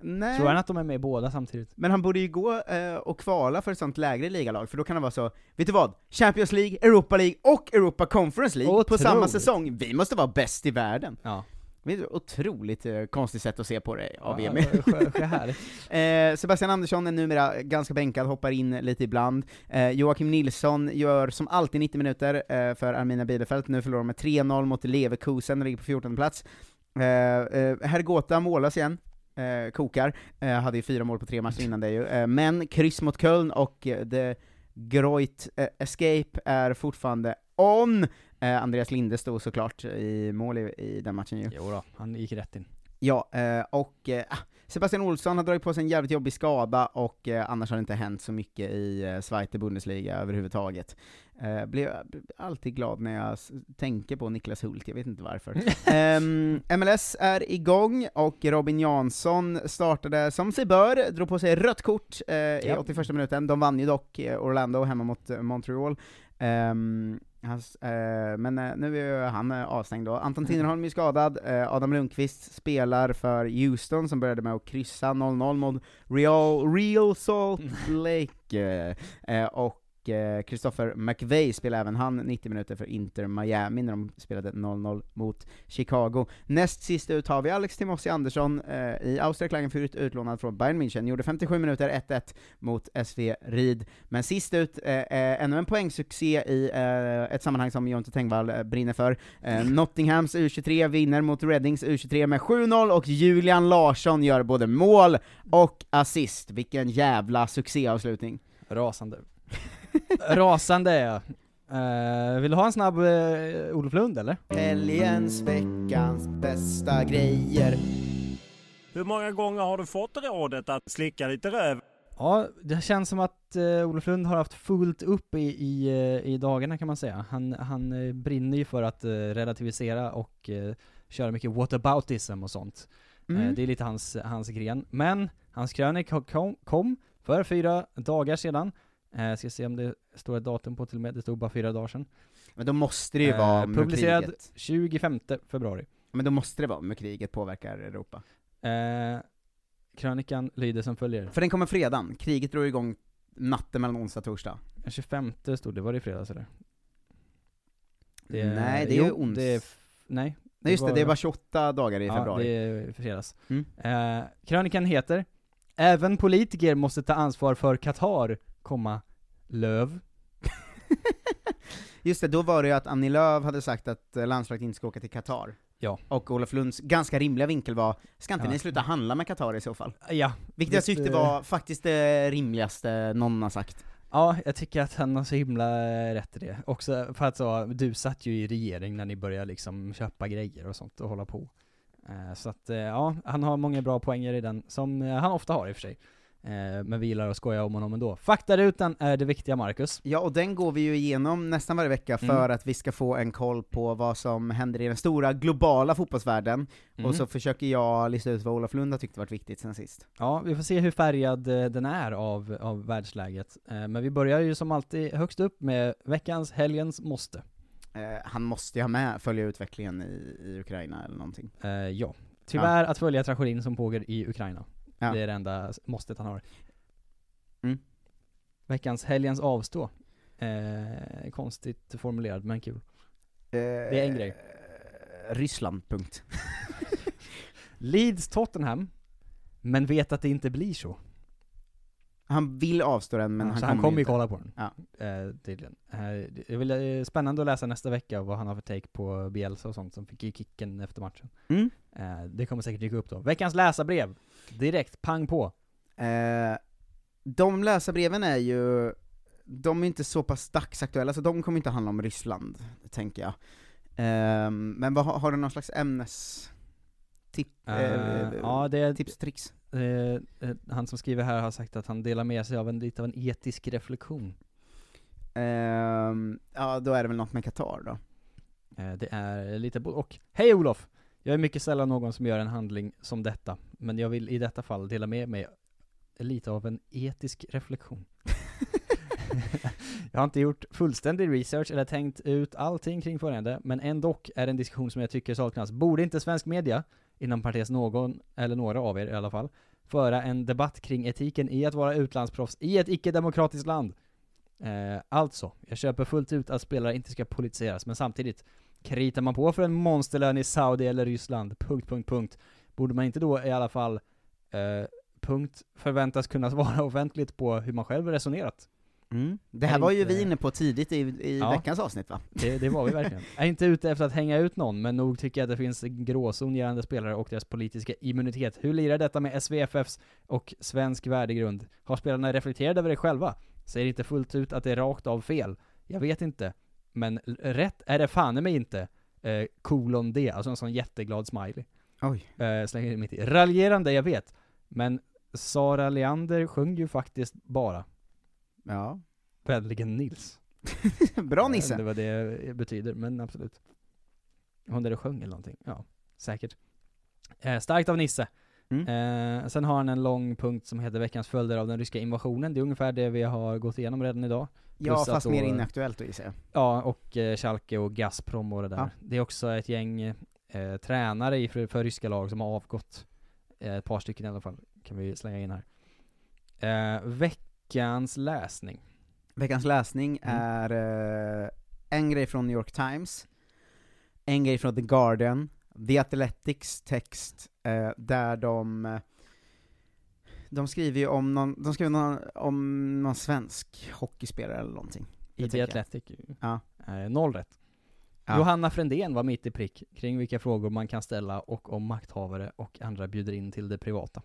Nej. Tror han att de är med båda samtidigt? Men han borde ju gå eh, och kvala för ett sånt lägre ligalag, för då kan det vara så, vet du vad? Champions League, Europa League och Europa Conference League på Otroligt. samma säsong. Vi måste vara bäst i världen. Ja. Det är ett otroligt eh, konstigt sätt att se på det av Ja, Emil. eh, Sebastian Andersson är numera ganska bänkad, hoppar in lite ibland. Eh, Joakim Nilsson gör som alltid 90 minuter eh, för Armina Bielefeld, nu förlorar de med 3-0 mot Leverkusen, ligger på 14 plats. Eh, eh, Hergota målas igen, eh, kokar, eh, hade ju fyra mål på tre matcher innan det ju, eh, men kryss mot Köln och eh, The Groit eh, Escape är fortfarande on. Eh, Andreas Linde stod såklart i mål i, i den matchen ju. Jo då, han gick rätt in. Ja, och ah, Sebastian Olsson har dragit på sig en jävligt jobbig skada, och annars har det inte hänt så mycket i Zweite Bundesliga överhuvudtaget. Eh, blev blir alltid glad när jag tänker på Niklas Hult, jag vet inte varför. Ehm, MLS är igång, och Robin Jansson startade som sig bör, drog på sig rött kort eh, i Ja. 81 minuten, de vann ju dock eh, Orlando hemma mot eh, Montreal. Ehm, hans, eh, men eh, nu är han eh, avstängd då. Anton Tinnerholm är skadad, eh, Adam Lundqvist spelar för Houston som började med att kryssa 0-0 mot Real, Real Salt Lake, eh, eh, och och eh, Christopher McVeigh spelade även han 90 minuter för Inter Miami när de spelade 0-0 mot Chicago. Näst sist ut har vi Alex Timossi Andersson eh, i Austria Klagenfurt, utlånad från Bayern München, gjorde 57 minuter, 1-1 mot SV Ryd. Men sist ut, eh, eh, ännu en poängsuccé i eh, ett sammanhang som Jonte Tengvall eh, brinner för. Eh, Nottinghams U23 vinner mot Reddings U23 med 7-0, och Julian Larsson gör både mål och assist. Vilken jävla succéavslutning. Rasande. Rasande är jag. Eh, vill du ha en snabb uh, Olof Lund eller? Helgens, veckans bästa grejer. Hur många gånger har du fått rådet att slicka lite röv? Ja, det känns som att uh, Olof Lund har haft fullt upp i, i, uh, i dagarna kan man säga. Han, han uh, brinner ju för att relativisera och köra mycket whataboutism och sånt. Mm. det är lite hans, hans gren. Men hans krönika kom, kom för fyra dagar sedan. Eh, ska se om det står ett datum på till och med, det stod bara fyra dagar sedan. Men då måste det ju vara med Publicerad kriget. 25 februari. Men då måste det vara med kriget påverkar Europa. Eh, krönikan lyder som följer. För den kommer fredagen, kriget drar igång natten mellan onsdag och torsdag. Den 25 stod det, var det i fredags eller? Nej, det är ju ons- det är f- nej. Nej just det, det är bara 28 dagar i ja, februari. det är fredags. Mm. Eh, krönikan heter Även politiker måste ta ansvar för Qatar, komma, Löv. Just det, då var det ju att Annie Lööf hade sagt att eh, landslaget inte ska åka till Qatar. Ja. Och Olof Lunds ganska rimliga vinkel var, ska inte Ja. ni sluta handla med Qatar i så fall? Ja. Vilket jag tyckte eh, var faktiskt det rimligaste någon har sagt. Ja, jag tycker att han har så himla rätt i det. Också för att så, du satt ju i regering när ni började liksom köpa grejer och sånt och hålla på. Eh, Så att, eh, ja, han har många bra poänger i den, som eh, han ofta har i och för sig. Eh, Men vi gillar att skoja om honom ändå. Faktarutan är det viktiga, Marcus. Ja, och den går vi ju igenom nästan varje vecka för Mm. att vi ska få en koll på vad som händer i den stora globala fotbollsvärlden, Mm. och så försöker jag lista ut vad Olof Lund har tyckt varit viktigt sen sist. Ja, vi får se hur färgad eh, den är av, av världsläget. Eh, Men vi börjar ju som alltid högst upp med veckans, helgens måste. Han måste ju ha med, följa utvecklingen i, i Ukraina eller någonting. Ja. Tyvärr att följa tragedin som pågår i Ukraina. Ja. Det är det enda måstet han har. Mm. Veckans, helgens avstå. Eh, konstigt formulerad, men kul. det är en grej. Ryssland, punkt. Leeds Tottenham, men vet att det inte blir så. Han vill avstå den, men Ja, han så kommer han kommer ju kolla på den. Ja. Eh, tydligen. Eh, det vill, eh, spännande att läsa nästa vecka vad han har för take på Bielsa och sånt, som fick ju kicken efter matchen. Mm. Eh, det kommer säkert dyka upp då. Veckans läsarbrev. Direkt, pang på. Eh, de läsarbreven är ju, de är inte så pass dagsaktuella, så de kommer inte handla om Ryssland, tänker jag. Eh, men vad, har- du någon slags ämnes... Tip, Eh, ja, det tips och tricks? Eh, eh, han som skriver här har sagt att han delar med sig av en, lite av en etisk reflektion. Ehm, ja, då är det väl något med Qatar då. Eh, det är lite både och. Hej Olof! Jag är mycket sällan någon som gör en handling som detta, men jag vill i detta fall dela med mig lite av en etisk reflektion. jag har inte gjort fullständig research eller tänkt ut allting kring följande, men ändå är det en diskussion som jag tycker saknas. Borde inte svensk media, inom parentes någon, eller några av er i alla fall, föra en debatt kring etiken i att vara utlandsproffs i ett icke-demokratiskt land? Eh, alltså, jag köper fullt ut att spelare inte ska politiseras, men samtidigt, kritar man på för en monsterlön i Saudi eller Ryssland, punkt, punkt, punkt, borde man inte då i alla fall, eh, punkt, förväntas kunna svara offentligt på hur man själv resonerat? Mm. Det här Är var ju inte- vi inne på tidigt i, i Ja. veckans avsnitt va? Det, det var vi verkligen. Jag är inte ute efter att hänga ut någon, men nog tycker jag att det finns en gråzon gällande spelare och deras politiska immunitet. Hur lirar detta med SVFFs och svensk värdegrund? Har spelarna reflekterat över det själva? Säger inte fullt ut att det är rakt av fel. Jag vet inte. Men rätt är det fan i mig inte. Eh, kolon D, alltså en sån jätteglad smiley. Oj. Eh, slänger in mitt i. Raljerande, jag vet. Men Sara Leander sjöng ju faktiskt bara. Ja. Vänligen Nils. Bra Nisse! Det var det betyder, men absolut. Hon där det sjöng eller någonting, ja, säkert. Eh, starkt av Nisse. Mm. Eh, sen har han en lång punkt som heter veckans följder av den ryska invasionen. Det är ungefär det vi har gått igenom redan idag. Ja, Plus fast då- mer inaktuellt då gissar jag. Ja, och eh, Schalke och Gazprom och det där. Ja. Det är också ett gäng eh, tränare i, för, för ryska lag som har avgått. Eh, ett par stycken i alla fall, kan vi slänga in här. Eh, veckans läsning. Veckans läsning Mm. är eh, en grej från New York Times, en grej från The Guardian, The Athletics text, eh, där de eh, de skriver ju om någon, de skriver någon, om någon svensk hockeyspelare eller någonting. I The. Athletic. Ja. Eh, noll rätt. Ja. Johanna Frändén var mitt i prick kring vilka frågor man kan ställa och om makthavare och andra bjuder in till det privata.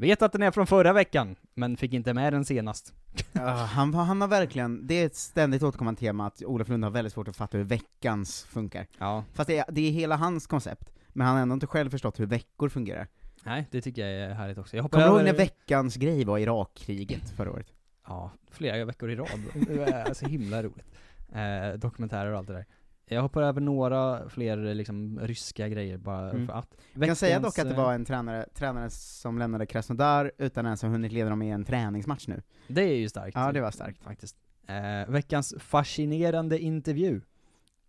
Vet att den är från förra veckan, men fick inte med den senast. Ja, han, han har verkligen, det är ett ständigt återkommande tema att Olof Lund har väldigt svårt att fatta hur veckans funkar. Ja. Fast det är, det är hela hans koncept, men han har ändå inte själv förstått hur veckor fungerar. Nej, det tycker jag är härligt också. Jag hoppar Kommer du ihåg när veckans grej var Irakkriget förra året? Ja, flera veckor i rad. Det är så himla roligt. Eh, dokumentärer och allt det där. Jag hoppar över några fler liksom ryska grejer bara Mm. för att. Jag kan säga Veckans, dock att det eh, var en tränare, tränare som lämnade Krasnodar utan ens ha hunnit leda dem i en träningsmatch nu. Det är ju starkt. Ja, det var starkt. Faktiskt. Eh, veckans fascinerande intervju.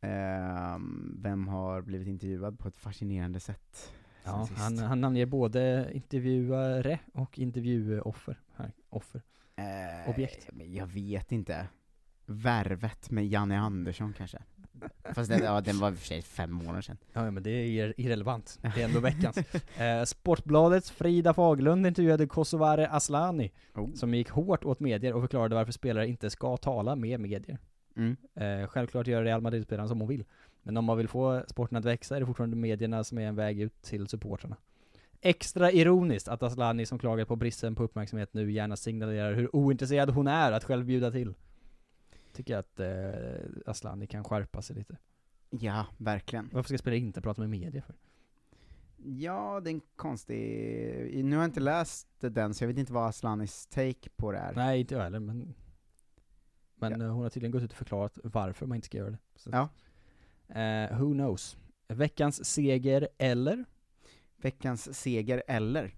Ehm, vem har blivit intervjuad på ett fascinerande sätt? Ja, sist? han, han namnger både intervjuare och intervjuoffer. Här, offer. Eh, Objekt. Jag vet inte. Värvet med Janne Andersson kanske? Fast den, ja, den var i och för sig fem månader sedan. Ja, men det är ir- irrelevant. Det är ändå veckans. Eh, Sportbladets Frida Faglund intervjuade Kosovare Aslani, Oh. som gick hårt åt medier och förklarade varför spelare inte ska tala med medier. Mm. Eh, självklart gör Real Madrid-spelaren som hon vill. Men om man vill få sporten att växa är det fortfarande medierna som är en väg ut till supportrarna. Extra ironiskt att Aslani som klagat på bristen på uppmärksamhet nu gärna signalerar hur ointresserad hon är att själv bjuda till. Tycker jag att eh, Aslani kan skärpa sig lite. Ja, verkligen. Varför ska spelare inte prata med media för? Ja, det är en konstig... Nu har jag inte läst den, så jag vet inte vad Aslanis take på det är. Nej, inte jag heller, men Men eh, hon har tydligen gått ut och förklarat varför man inte ska göra det. Så. Ja. Eh, who knows? Veckans seger, eller? Veckans seger, eller?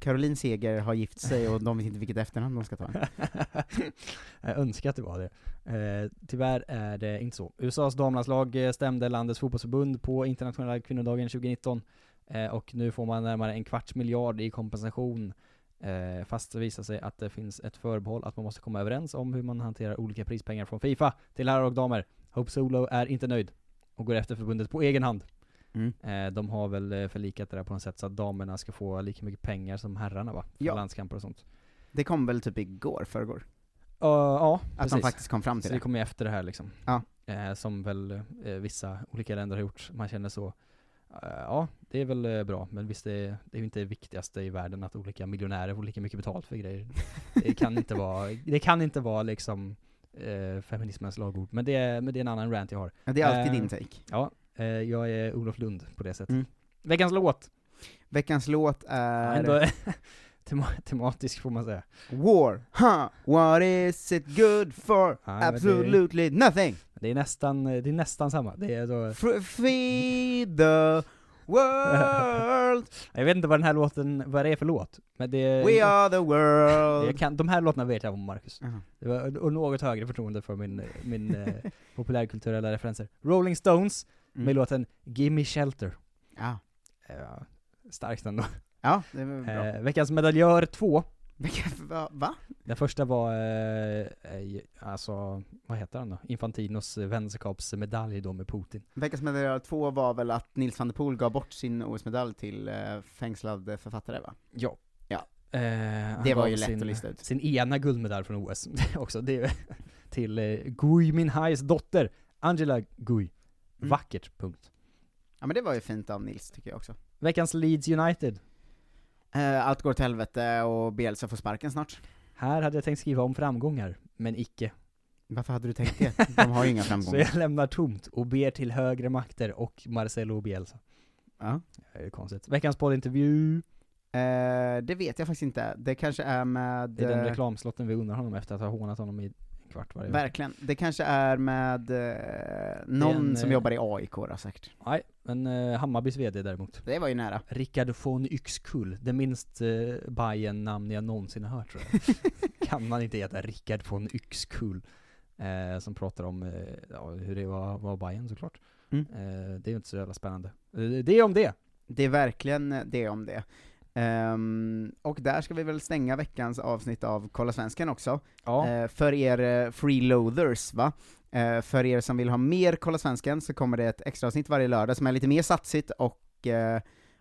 Caroline Seger har gift sig och de vet inte vilket efternamn de ska ta. Jag önskar att det var det. Eh, tyvärr är det inte så. USAs damlandslag eh, stämde landets fotbollsförbund på internationella kvinnodagen 2019 eh, och nu får man närmare en kvarts miljard i kompensation eh, fast det visar sig att det finns ett förbehåll att man måste komma överens om hur man hanterar olika prispengar från Fifa till herrar och damer. Hope Solo är inte nöjd och går efter förbundet på egen hand. Mm. Eh, de har väl eh, förlikat det där på något sätt så att damerna ska få lika mycket pengar som herrarna va? För Ja. landskamper och sånt. Det kom väl typ igår, förrgår? Uh, ja, Att precis. de faktiskt kom fram till så det. det kommer ju efter det här liksom. Ja. Eh, som väl vissa olika länder har gjort. Man känner så, ja, det är väl bra. Men visst, det, är- det är ju inte det viktigaste i världen att olika miljonärer får lika mycket betalt för grejer. Det kan inte vara, det kan inte vara liksom eh, feminismens lagord. Men det, är, men det är en annan rant jag har. Ja, det är alltid Eh, din take. Ja, jag är Olof Lund på det sättet. Mm. Veckans låt. Veckans låt är... ändå tema, tematisk får man säga. War, huh, what is it good for? Ja, Absolutely nothing! Det är nästan, det är nästan samma. Det är då... Feed the world! Jag vet inte vad den här låten, vad det är för låt. Men det We are the world! jag kan, De här låtarna vet jag om Marcus. Jaha. Det var och något högre förtroende för min, min eh, populärkulturella referenser. Rolling Stones med Mm. låten Gimme Shelter. Ja. Ja, starkt ändå. Ja, det var bra. Eh, veckans medaljör 2. Vilka- va? Den första var, eh, eh, alltså, vad heter han då? Infantinos vänskapsmedalj då med Putin. Veckans medaljör två var väl att Nils van der Poel gav bort sin OS-medalj till eh, fängslad författare va? Ja. Ja. Eh, Det var ju lätt sin, att lista ut. Sin ena guldmedalj från OS också, det till eh, Gui Minhais dotter, Angela Gui. Mm. Vackert, punkt. Ja men det var ju fint av Nils tycker jag också. Veckans Leeds United. Eh, allt går till helvete och Bielsa får sparken snart. Här hade jag tänkt skriva om framgångar, men icke. Varför hade du tänkt det? De har ju inga Så framgångar. jag lämnar tomt och ber till högre makter och Marcelo Bielsa. Ja. Det är ju konstigt. Veckans poddintervju. Eh, det vet jag faktiskt inte. Det kanske är med... Det är den eh, reklamslotten vi unnar honom efter att ha hånat honom i kvart varje vecka. Verkligen. Det kanske är med eh, någon en, som eh, jobbar i AIK då säkert. Nej, men eh, Hammarbys VD däremot. Det var ju nära. Rickard von Yxkull, det minst eh, bajen namn jag någonsin har hört tror jag. kan man inte heta Rickard von Yxkull? Eh, som pratar om eh, ja, hur det var, var Bajen såklart. Mm. Eh, det är ju inte så jävla spännande. Det är om det! Det är verkligen det om det. Ehm, och där ska vi väl stänga veckans avsnitt av Kolla Svensken också, Ja. Eh, för er eh, freeloaders va? Eh, för er som vill ha mer Kolla Svensken så kommer det ett extra avsnitt varje lördag som är lite mer satsigt och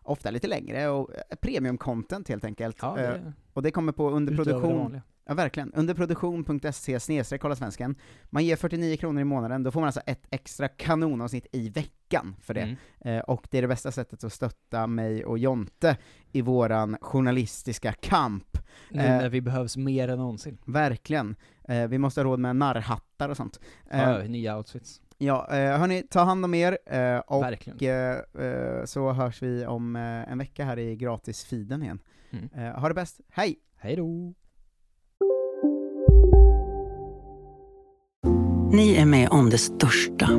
ofta lite längre, och premium-content helt enkelt. Ja, det- och det kommer på underproduktion, ja verkligen, underproduktion.se snedstreck kolla svensken. Man ger 49 kronor i månaden, då får man alltså ett extra kanonavsnitt i veckan för det. Mm. Eh, och det är det bästa sättet att stötta mig och Jonte i våran journalistiska kamp. Nu Eh, när vi behövs mer än någonsin. Verkligen. Eh, vi måste ha råd med narrhattar och sånt. Ja, nya outfits. Ja, hörni, ta hand om er, och Verkligen. så hörs vi om en vecka här i gratisfeeden igen. Mm. Ha det bäst, hej! Hej då! Ni är med om det största.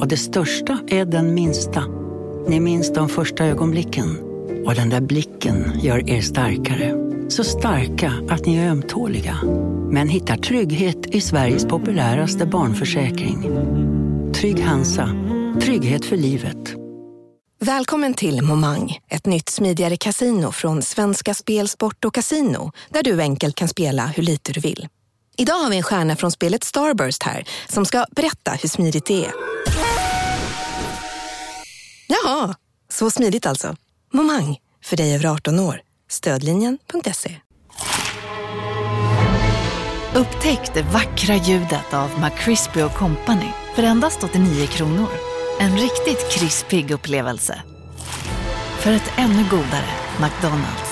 Och det största är den minsta. Ni minns de första ögonblicken. Och den där blicken gör er starkare. Så starka att ni är ömtåliga. Men hittar trygghet i Sveriges populäraste barnförsäkring. Trygg Hansa. Trygghet för livet. Välkommen till Momang, ett nytt smidigare kasino från Svenska Spel, Sport och Casino, där du enkelt kan spela hur lite du vill. Idag har vi en stjärna från spelet Starburst här, som ska berätta hur smidigt det är. Jaha, så smidigt alltså. Momang, för dig över 18 år. Stödlinjen.se. Upptäck det vackra ljudet av McCrispy Company för endast 89 kronor. En riktigt krispig upplevelse. För ett ännu godare McDonalds.